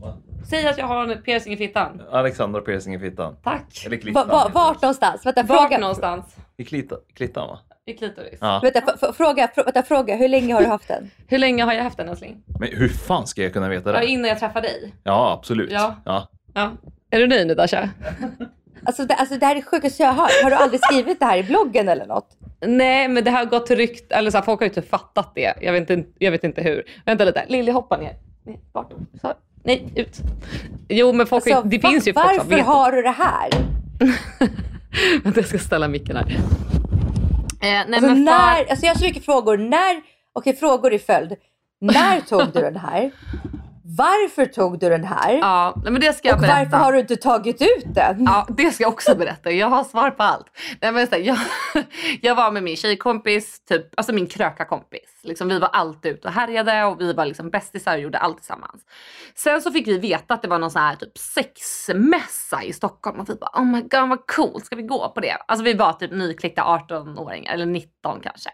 Va? Säg att jag har en piercing i fittan. Alexandra piercing i fittan. Tack. Eller Va, klittan. va, heter vart någonstans? Vänta, Vart fråga. någonstans? I klita, klittan va? I klitoris. Ja. Vänta, fråga, fr- vänta, fråga. Hur länge har du haft den? Hur länge har jag haft den älskling? Men hur fan ska jag kunna veta Ja, det? innan jag träffade dig. Ja, absolut. Ja. ja. Ja. Är du nöjd nu Dasha? Alltså det, alltså det här är det sjukaste jag har hört. Har du aldrig skrivit det här i bloggen eller något? Nej, men det har gått rykt, eller så här, folk har ju inte fattat det. Jag vet inte, jag vet inte hur. Vänta lite, Lilly hoppa ner. bort. Så. Nej, ut. Jo, men folk, Alltså, det va- finns ju folk som varför har du det här? Vänta, jag ska ställa micken här. Eh, nej, Alltså, men för... när, alltså jag har så mycket frågor. När, okej frågor i följd. När tog du den här? Varför tog du den här? Ja, men det ska jag och berätta. varför har du inte tagit ut den? Ja, det ska jag också berätta. Jag har svar på allt. Nej, men så här, jag, jag var med min tjejkompis, typ, alltså min krökarkompis. Liksom, vi var alltid ute och härjade och vi var liksom bästisar och gjorde allt tillsammans. Sen så fick vi veta att det var någon sån här typ sexmässa i Stockholm och vi bara oh my god vad coolt, ska vi gå på det? Alltså vi var typ nyklickta 18-åringar eller 19 kanske.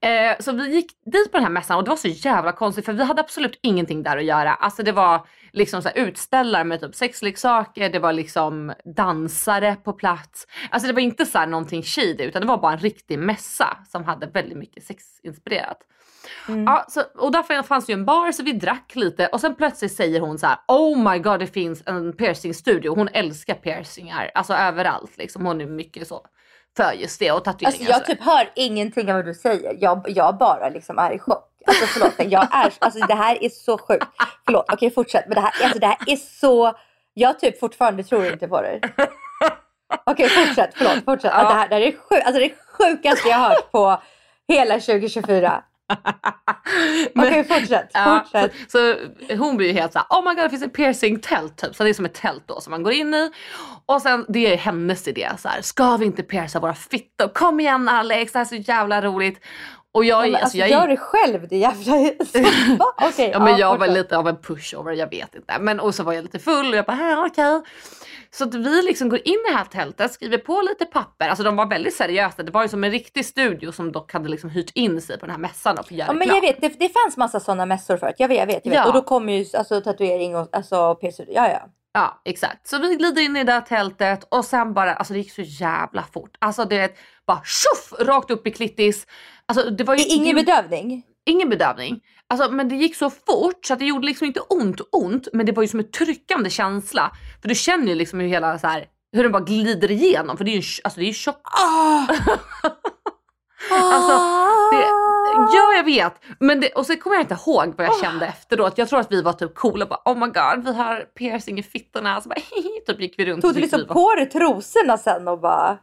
Eh, så vi gick dit på den här mässan och det var så jävla konstigt för vi hade absolut ingenting där att göra. Alltså det var liksom så utställare med typ sexleksaker, det var liksom dansare på plats. Alltså det var inte så här någonting shady utan det var bara en riktig mässa som hade väldigt mycket sexinspirerat. Ja, så, och där fanns det ju en bar så vi drack lite och sen plötsligt säger hon så här: Oh my god det finns en piercingstudio. Hon älskar piercingar, alltså överallt liksom. Hon är mycket så för just det och tatueringar. Alltså jag typ hör ingenting av vad du säger. Jag, jag bara liksom är i chock. Alltså förlåt, jag är, alltså det här är så sjukt. Förlåt, okej fortsätt. Men det här, alltså det här är så, jag typ fortfarande tror inte på det. Okej fortsätt, förlåt, fortsätt. Ja. Det, här, det här är sjukt, alltså det är sjukaste jag har hört på hela 2024. Okej fortsätt, Ja, fortsätt. så, så hon blir ju helt såhär, oh my god det finns ett piercing-tält typ. Så det är som ett tält då som man går in i. Och sen det är hennes idé så här, ska vi inte pierca våra fittor? Kom igen Alex, det här är så jävla roligt. Och jag, Ja, men, alltså, alltså, jag, gör det själv, det jävla... Okej, Ja men jag var lite av en pushover, jag vet inte. Men och så var jag lite full och jag bara, "Här, okej. Så att vi liksom går in i det här tältet, skriver på lite papper. Alltså de var väldigt seriösa. Det var ju som en riktig studio som dock hade liksom hyrt in sig på den här mässan och få göra Ja, men jag vet, det, det fanns massa sådana mässor förut. Jag vet, jag vet. Jag vet. Ja. Och då kommer ju alltså, tatuering och alltså, piercing. Ja, ja. Ja exakt. Så vi glider in i det där tältet och sen bara, alltså det gick så jävla fort. Alltså det är bara tjoff rakt upp i klittis. Alltså det var ju Ingen det- bedövning? Ingen bedövning. Alltså, men det gick så fort så att det gjorde liksom inte ont ont men det var ju som en tryckande känsla. För du känner ju liksom hur hela så här, hur den bara glider igenom för det är ju alltså, det är ju tjockt. Alltså, det, ja jag vet. Men det, och så kommer jag inte ihåg vad jag kände efteråt. Jag tror att vi var typ coola och bara oh my god vi har piercing i fittorna. Så bara, typ gick vi runt. Tog du liksom på dig trosorna sen och bara...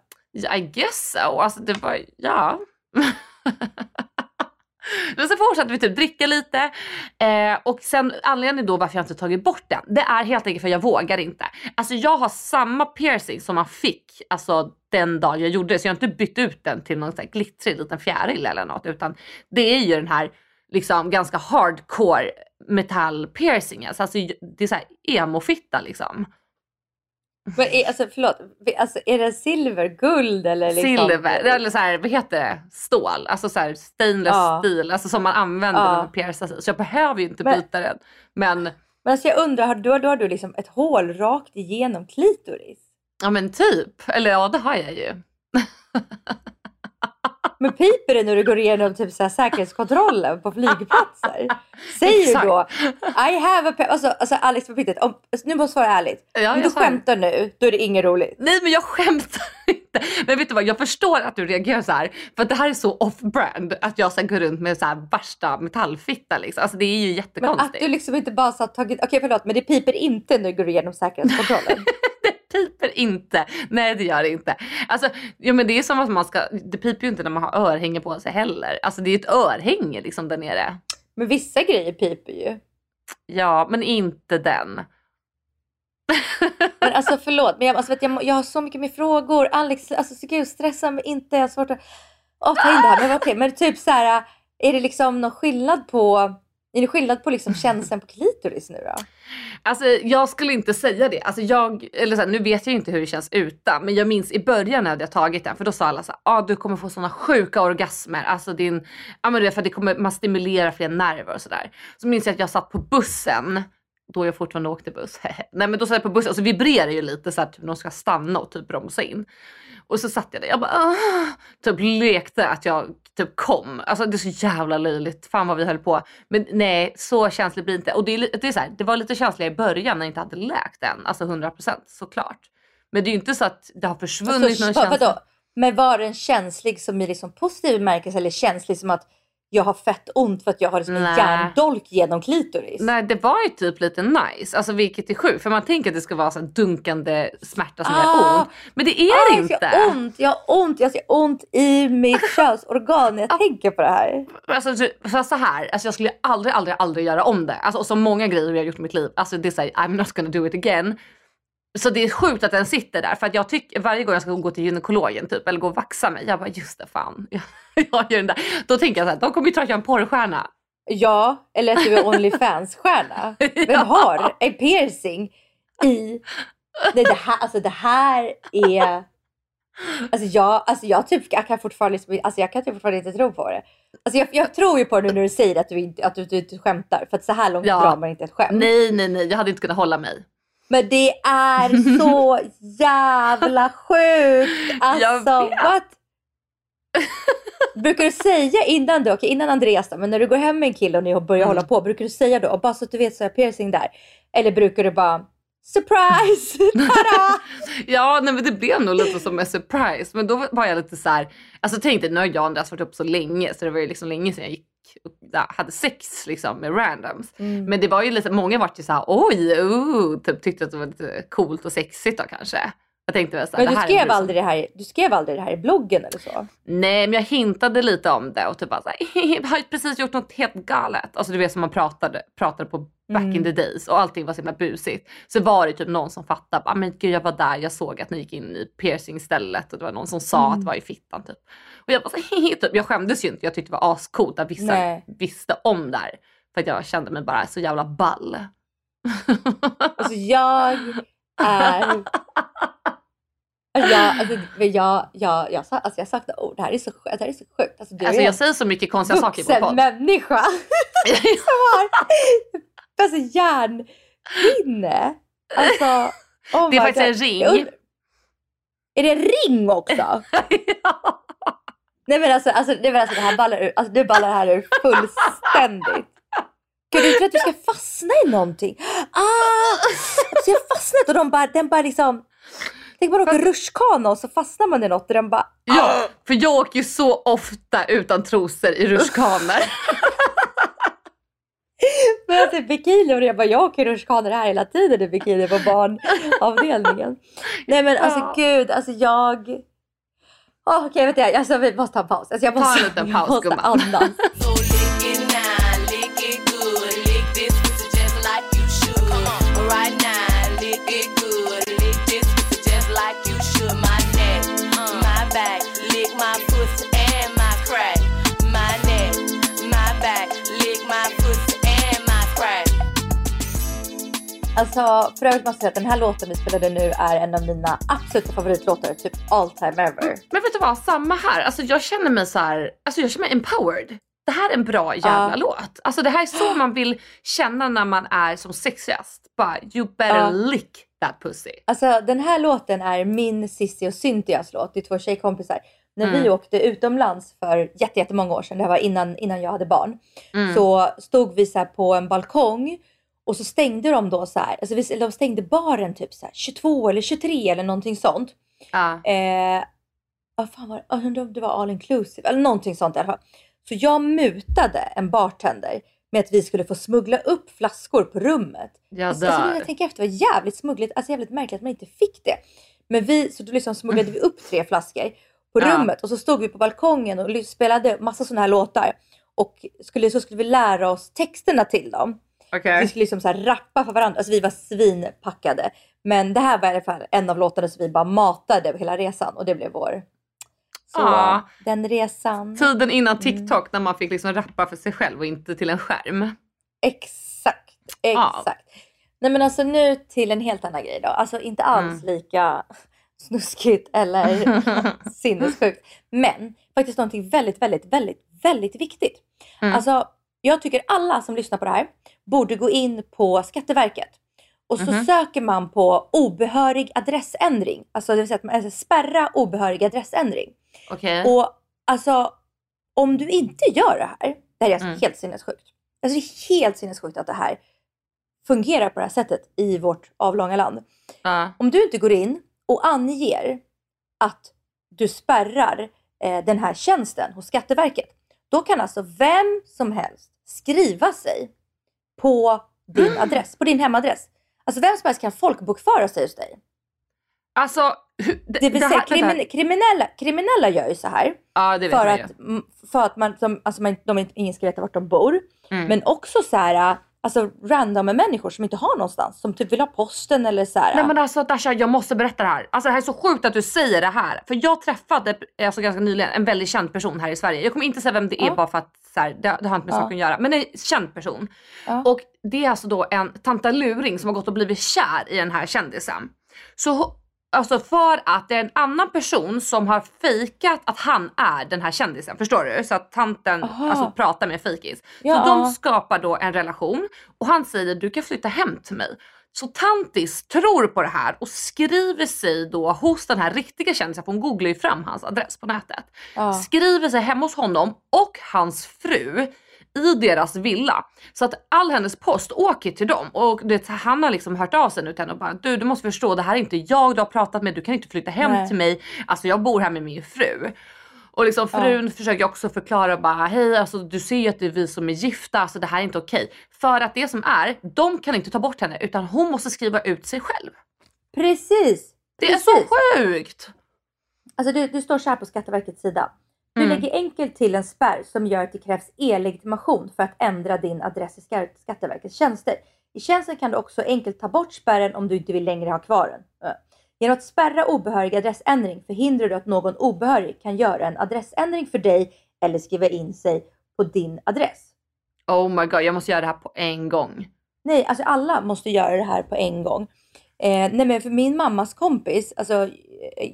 I guess so. Alltså det var, ja. Men så fortsatte vi typ dricka lite eh, och sen anledningen då varför jag inte tagit bort den, det är helt enkelt för jag vågar inte. Alltså jag har samma piercing som man fick alltså den dag jag gjorde det så jag har inte bytt ut den till någon sån här glittrig liten fjäril eller något utan det är ju den här liksom ganska hardcore metall piercingen. alltså det är såhär emo-fitta liksom. Men är, alltså förlåt, alltså, är det silver, guld eller liksom? Silver, eller så här, vad heter det? Stål, alltså så här stainless Ja. steel, alltså som man använder Ja. när man piercar sig. Så jag behöver ju inte Men- byta den. Men Men alltså jag undrar, har du, då har du liksom ett hål rakt igenom klitoris? ja men typ, eller ja det har jag ju. Men piper det när du går igenom typ så här säkerhetskontrollen på flygplatser? Säger du då I have a pe-" alltså, alltså Alex på riktigt, om, nu måste jag svara ärligt. Ja, om du svarar. skämtar nu, då är det inget roligt. Nej men jag skämtar inte. Men vet du vad, jag förstår att du reagerar så här. För att det här är så off-brand att jag sen går runt med så här värsta metallfitta liksom. Alltså det är ju Men jättekonstigt. att du liksom inte bara så tagit, okej förlåt men det piper inte när du går igenom säkerhetskontrollen. piper inte. Nej det gör det inte. Alltså, ja, men det är som att man ska, det piper ju inte när man har örhänge på sig heller. Alltså det är ett örhänge liksom där nere. men vissa grejer piper ju. Ja men inte den. Men alltså förlåt, men jag, alltså, vet, jag, jag har så mycket mer frågor. Alex, alltså så gud stressa mig inte. Jag har svårt att oh, ta in det här. Men okej, men typ så här, är det liksom någon skillnad på, är det skillnad på liksom känslan på klitoris nu då? Alltså jag skulle inte säga det. Alltså jag, eller så här, nu vet jag ju inte hur det känns utan men jag minns i början när jag hade tagit den för då sa alla så här, ah, du kommer få såna sjuka orgasmer. Alltså din, ja men det för att det kommer, man stimulerar fler nerver och sådär. Så minns jag att jag satt på bussen då jag fortfarande åkte buss. Nej men då satt jag på bussen och så vibrerar ju lite så att typ, de ska stanna och typ bromsa in. Och så satt jag där, jag bara "Åh", typ lekte att jag typ kom. Alltså det är så jävla löjligt, fan vad vi höll på. Men nej, så känsligt blir inte. Och det, är, det, är så här, det var lite känsligare i början när jag inte hade läkt än, alltså 100% såklart. Men det är ju inte så att det har försvunnit Alltså, någon känsla. Men var den känslig som i liksom positiv bemärkelse eller känslig som att jag har fett ont för att jag har liksom en järndolk genom klitoris? Nej det var ju typ lite nice, alltså vilket är sjukt för man tänker att det ska vara så dunkande smärta som Ah. gör ont. Men det är Ah, det jag inte. har ont, jag har ont, jag ser ont i mitt könsorgan när jag tänker på det här. Alltså, så- så, så här, alltså jag skulle aldrig, aldrig, aldrig göra om det. Alltså, och så många grejer jag har gjort i mitt liv. Alltså det är såhär, I'm not gonna do it again. Så det är sjukt att den sitter där för att jag tycker varje gång jag ska gå till gynekologen typ eller gå och vaxa mig. Jag bara just det fan. Jag, jag gör den där. Då tänker jag såhär, de kommer ju tro att jag är en porrstjärna. Ja, eller att du är Onlyfans-stjärna. Vem Ja. har en piercing i... Nej, det, här, alltså, det här är... Alltså jag, alltså jag, typ, jag kan fortfarande liksom, alltså jag kan typ fortfarande inte tro på det. Alltså jag, jag tror ju på det nu när du säger att du inte, att du, du, inte skämtar. För att så här långt Ja. drar man inte ett skämt. Nej nej nej, jag hade inte kunnat hålla mig. Men det är så jävla sjukt. Jag Alltså what? Brukar du säga innan du, okej innan Andreas då, men när du går hem med en kille och ni börjar Mm. hålla på, brukar du säga då, och bara så att du vet så är piercing där? Eller brukar du bara surprise! Ja, nej, men det blev nog lite som en surprise. Men då var jag lite så här, alltså tänk dig, nu har jag och Andreas varit upp så länge så det var ju liksom länge sedan jag gick hade sex liksom med randoms. Mm. Men det var ju lite, många vart ju så här, oj, uh, typ tyckte att det var lite coolt och sexigt då kanske. Jag tänkte väl så här, Men du skrev, liksom- aldrig det här, du skrev aldrig det här i bloggen eller så? Nej, men jag hintade lite om det och typ bara såhär, jag har precis gjort något helt galet. Alltså du vet som man pratade, pratade på back Mm. in the days och allting var så himla busigt. Så var det typ någon som fattade, ah, men gud jag var där, jag såg att ni gick in i piercingstället och det var någon som sa Mm. att det var i fittan typ. Och jag bara så, typ, jag skämdes ju inte, jag tyckte det var ascoolt att vissa Nej. visste om det här. För att jag kände mig bara så jävla ball. Alltså jag är... Alltså jag, alltså, jag, jag, jag, sa- alltså jag saknar ord. Det här är så, det här är så sjukt. Alltså, du Alltså jag en säger så mycket konstiga saker på vuxen podd. människa som har alltså, hjärnhinne. Alltså, oh Det är faktiskt en God. ring. Jag undrar- Är det en ring också? Nej men alltså, alltså, nej, men alltså det här ballar ur, alltså, det ballar här ur fullständigt. Gud, du tror att du ska fastna i någonting. Ah! Du har fastnat och de bara, den bara liksom... Tänk man åker rutschkana och så fastnar man i något och den bara... Ja, för jag åker ju så ofta utan trosor i rutschkanor. Men alltså bikini och jag bara, jag åker rutschkanor här hela tiden i bikini på barnavdelningen. Nej men alltså gud, alltså jag... Oh, Okej, vet jag, alltså, vi måste ta en paus. Alltså, jag Ta måste, en liten paus, gumman. andas. Alltså för övrigt måste jag säga att den här låten vi spelade nu är en av mina absoluta favoritlåtar, typ all time ever. Men vet du vad, samma här. Alltså jag känner mig så här, alltså jag känner mig empowered. Det här är en bra jävla Ja. låt. Alltså det här är så man vill känna när man är som sexigast. Bara you better Ja. lick that pussy. Alltså den här låten är min, Cissi och Cynthias låt. Det är två tjejkompisar. När vi Mm. åkte utomlands för jätte- jättemånga år sedan, det här var innan, innan jag hade barn. Mm. Så stod vi så här på en balkong och så stängde de då så här, alltså de stängde baren typ så här 22 eller 23 eller någonting sånt. Ja. Eh, vad fan var det? Jag undrar om det var all inclusive eller någonting sånt i alla fall. Så jag mutade en bartender med att vi skulle få smuggla upp flaskor på rummet. Jag Alltså, alltså, när jag tänker efter, det var jävligt smuggligt, alltså jävligt märkligt att man inte fick det. Men vi, så då liksom smugglade vi upp tre flaskor på Ja. rummet och så stod vi på balkongen och spelade massa sådana här låtar. Och skulle, så skulle vi lära oss texterna till dem. Okej. Vi skulle liksom så rappa för varandra. Alltså vi var svinpackade. Men det här var i alla fall en av låtarna som vi bara matade över hela resan och det blev vår. Så Ja. den resan. Tiden innan TikTok när man fick liksom rappa för sig själv och inte till en skärm. Exakt, exakt. Nej men alltså nu till en helt annan grej då. Alltså inte alls Mm. lika snuskigt eller sinnessjukt. Men faktiskt någonting väldigt, väldigt, väldigt, väldigt viktigt. Mm. Alltså jag tycker alla som lyssnar på det här borde gå in på Skatteverket. Och så Mhm. söker man på obehörig adressändring. Alltså det vill säga att man alltså, spärra obehörig adressändring. Okej. Och alltså om du inte gör det här, det här är alltså Mm. helt sinnessjukt. Alltså det är helt sinnessjukt att det här fungerar på det här sättet i vårt avlånga land. Ja. Om du inte går in och anger att du spärrar eh, den här tjänsten hos Skatteverket, då kan alltså vem som helst skriva sig på din Mm. adress, på din hemadress. Alltså vem som helst kan folkbokföra sig hos dig. Alltså, det, Det vill det säga här- vänta. krimin- kriminella, kriminella gör ju så här Ja, för att, för att man, som, alltså man, de, inte- ingen ska veta vart de bor. Mm. Men också så här, alltså random människor som inte har någonstans. Som typ vill ha posten eller så här. Nej men alltså Dasha, jag måste berätta det här. Alltså det här är så sjukt att du säger det här. För jag träffade alltså, ganska nyligen en väldigt känd person här i Sverige. Jag kommer inte säga vem det är Ja. bara för att så här, det, det har inte med Ja. saken att göra. Men en känd person. Ja. Och det är alltså då en tantaluring som har gått och blivit kär i den här kändisen. Så Alltså för att det är en annan person som har fejkat att han är den här kändisen. Förstår du? Så att tanten Aha. alltså, pratar med fejkis. Ja. Så de skapar då en relation och han säger du kan flytta hem till mig. Så tantis tror på det här och skriver sig då hos den här riktiga kändisen, för hon googlar ju fram hans adress på nätet. Ja. Skriver sig hemma hos honom och hans fru i deras villa. Så att all hennes post åker till dem och det, han har liksom hört av sig nu till henne och bara du, du måste förstå det här är inte jag du har pratat med, du kan inte flytta hem Nej. till mig. Alltså jag bor här med min fru. Och liksom frun försöker också förklara bara hej alltså du ser ju att det är vi som är gifta, alltså det här är inte okej. För att det som är, de kan inte ta bort henne utan hon måste skriva ut sig själv. Precis! Det är Precis. så sjukt! Alltså det, det står så här på Skatteverkets sida. Du Mm. lägger enkelt till en spärr som gör att det krävs e-legitimation för att ändra din adress i Ska- Skatteverkets tjänster. I tjänsten kan du också enkelt ta bort spärren om du inte vill längre ha kvar den. Genom att spärra obehörig adressändring förhindrar du att någon obehörig kan göra en adressändring för dig eller skriva in sig på din adress. Oh my god, jag måste göra det här på en gång. Nej, alltså alla måste göra det här på en gång. Eh, nej men för min mammas kompis, alltså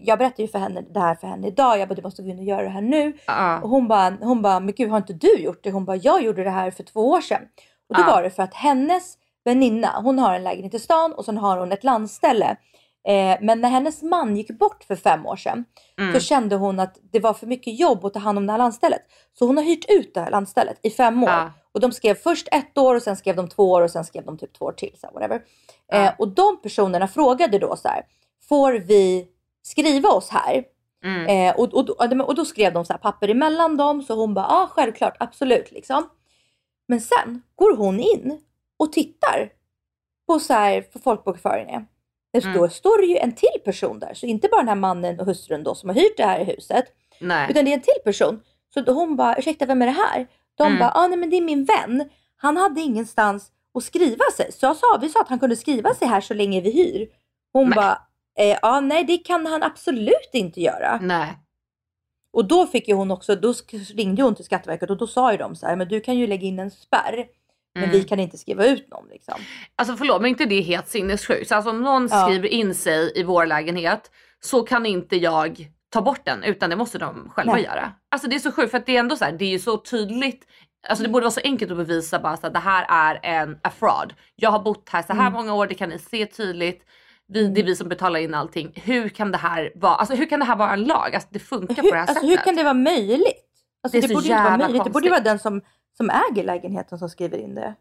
jag berättade ju för henne det här för henne idag. Jag bara du måste gå in och göra det här nu. Ja. Och hon bara, hon bara, men gud har inte du gjort det? Hon bara, jag gjorde det här för två år sedan. Och då Ja. var det för att hennes väninna, hon har en lägenhet i stan och sen har hon ett landställe. Eh, men när hennes man gick bort för fem år sedan Mm. så kände hon att det var för mycket jobb att ta hand om det här landstället. Så hon har hyrt ut det här landstället i fem år. Ja. Och de skrev först ett år och sen skrev de två år och sen skrev de typ två år till. Så whatever. Eh, och de personerna frågade då så här, får vi skriva oss här? Mm. Eh, och, och, och, och då skrev de så här papper emellan dem så hon bara, ja ah, självklart, absolut liksom. Men sen går hon in och tittar på så här för folkbokföringen. Det Mm. står, står det ju en till person där, så inte bara den här mannen och hustrun då som har hyrt det här huset, Nej. utan det är en till person. Så då hon bara, ursäkta vem är det här? De Mm. bara, ah, nej men det är min vän. Han hade ingenstans att skriva sig. Så jag sa, vi sa att han kunde skriva sig här så länge vi hyr. Hon bara, eh, ja nej det kan han absolut inte göra. Nej. Och då fick ju hon också, då ringde hon till Skatteverket och då sa ju de så här, men du kan ju lägga in en spärr. Men Mm. vi kan inte skriva ut någon liksom. Alltså förlåt men inte det är helt sinnessjukt. Så Alltså om någon Ja. skriver in sig i vår lägenhet så kan inte jag ta bort den utan det måste de själva Nej. göra. Alltså det är så sjukt för att det är ändå så här, det är ju så tydligt. Alltså det Mm. borde vara så enkelt att bevisa bara så att det här är en a fraud. Jag har bott här så här Mm. många år, det kan ni se tydligt. Vi, det är vi som betalar in allting. Hur kan det här vara, alltså hur kan det här vara en lag? Alltså det funkar på Hur, det här alltså, sättet. hur kan det vara möjligt? Alltså, Det det, borde ju inte vara möjligt. Det borde vara konstigt. den som, som äger lägenheten som skriver in det.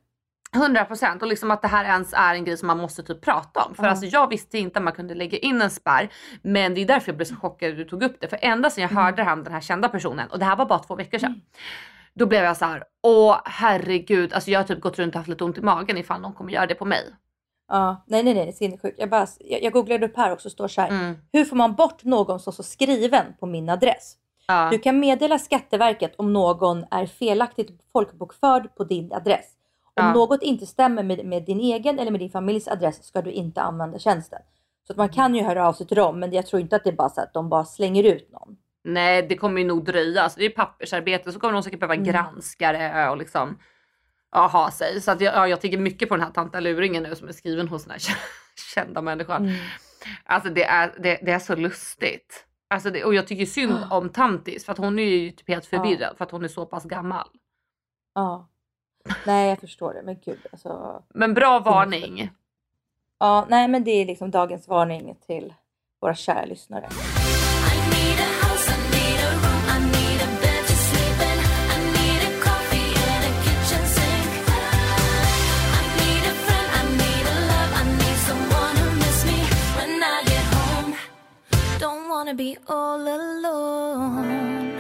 100 procent och liksom att det här ens är en grej som man måste typ prata om. För Ja. alltså jag visste inte att man kunde lägga in en spärr. Men det är därför jag blev så chockad att du tog upp det. För ända sedan jag Mm. hörde det här om den här kända personen och det här var bara två veckor sedan. Då blev jag så här, åh herregud, alltså jag har typ gått runt och haft lite ont i magen ifall någon kommer göra det på mig. Ja, nej, nej, nej, det är sinnessjukt. Jag, bara, jag, jag googlade upp här också, står så här. Mm. Hur får man bort någon som står skriven på min adress? Ja. Du kan meddela Skatteverket om någon är felaktigt folkbokförd på din adress. Om Ja. något inte stämmer med, med din egen eller med din familjs adress ska du inte använda tjänsten. Så att man kan ju höra av sig till dem, men jag tror inte att det är bara så att de bara slänger ut någon. Nej det kommer ju nog dröja. Alltså det är pappersarbete så kommer de säkert behöva Mm. granska det och liksom ja, ha sig. Så att jag, ja, jag tänker mycket på den här tanta luringen nu som är skriven hos den här kända människan. Mm. Alltså det är, det, det är så lustigt. Alltså det, och jag tycker synd om tantis för att hon är ju typ helt förvirrad för att hon är så pass gammal. Ja. Nej, jag förstår det, men gud alltså. Men bra varning. Ja, nej, men det är liksom dagens varning till våra kära lyssnare. Be all alone.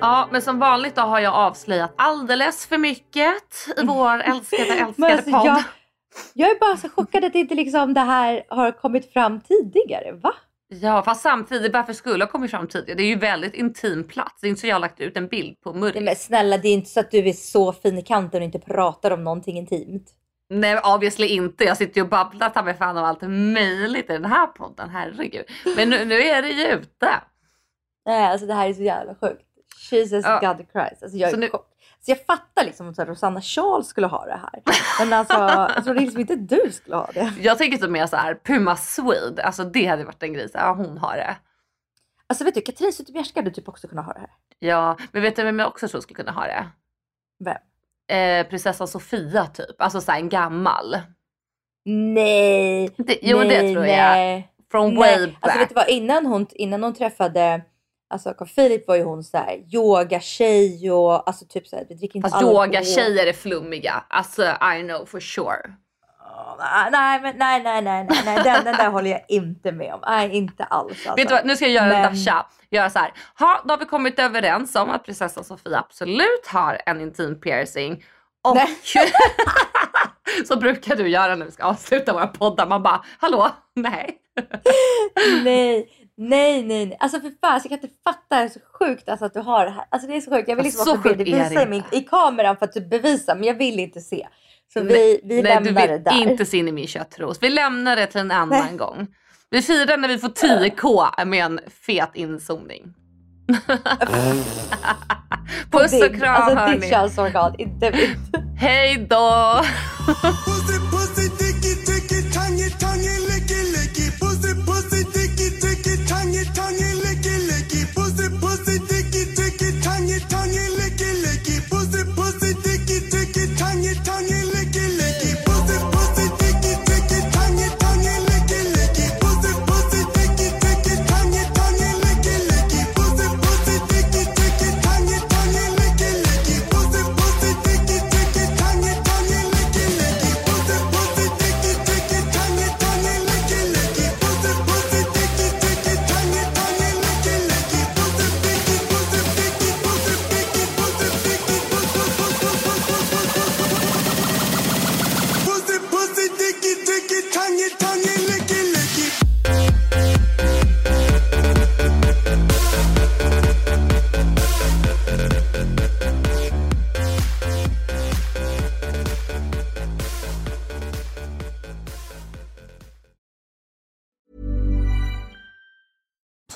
Ja men som vanligt då har jag avslöjat alldeles för mycket i vår älskade älskade alltså, podd. jag, jag är bara så chockad att inte liksom det här har kommit fram tidigare. Va? Ja fast samtidigt varför skulle ha kommit fram tidigare? Det är ju väldigt intim plats. Det är inte så jag har lagt ut en bild på. Nej, men snälla, det är inte så att du är så fin i kanten och inte pratar om någonting intimt. Nej obviously inte. Jag sitter ju och babblar ta mig fan om allt möjligt i den här podden. Herregud. Men nu, nu är det ju ute. Nej, alltså det här är så jävla sjukt. Jesus Ja. God Christ. Alltså jag, Så är nu- chock. så jag fattar liksom att Rosanna Charles skulle ha det här. Men alltså, jag trodde liksom inte du skulle ha det. Jag tänker typ mer så här Puma Swede. Alltså det hade varit en grej. Så ja, hon har det. Alltså vet du, Katrin Zytomierska hade typ också kunnat ha det här. Ja, men vet du vem jag också tror skulle kunna ha det? Vem? Eh, prinsessan Sofia typ. Alltså så här en gammal. Nej. Det, jo men det nej, tror jag. nej. From Nej. way back. Alltså vet du vad, innan hon, innan hon träffade Alltså Carl Philip var ju hon så här yogatjej och alltså typ så här, vi dricker inte Fast yogatjejer är flummiga. Alltså I know for sure. Nej, men nej, nej, nej, nej, nej. Den, den där håller jag inte med om. Nej, inte alls. Alltså. Vet du vad, nu ska jag göra en Men- dasha. Göra så här. Ha, då har vi kommit överens om att prinsessan Sofia absolut har en intim piercing. Och så brukar du göra när vi ska avsluta våra poddar. Man bara, hallå? Nej. nej, nej, nej, nej. Alltså för fan, jag kan inte fatta. Det är så sjukt alltså, att du har det här. Alltså det är så sjukt. Jag vill liksom så också be dig visa i, min, i kameran för att du bevisar, men jag vill inte se. Så vi, vi Nej, lämnar det vill där. inte se in i min köttros. Vi lämnar det till en annan gång. Vi firar när vi får 10k med en fet inzoomning. Puss och kram Alltså hörni. ditt könsorgan, inte mitt. Hej då!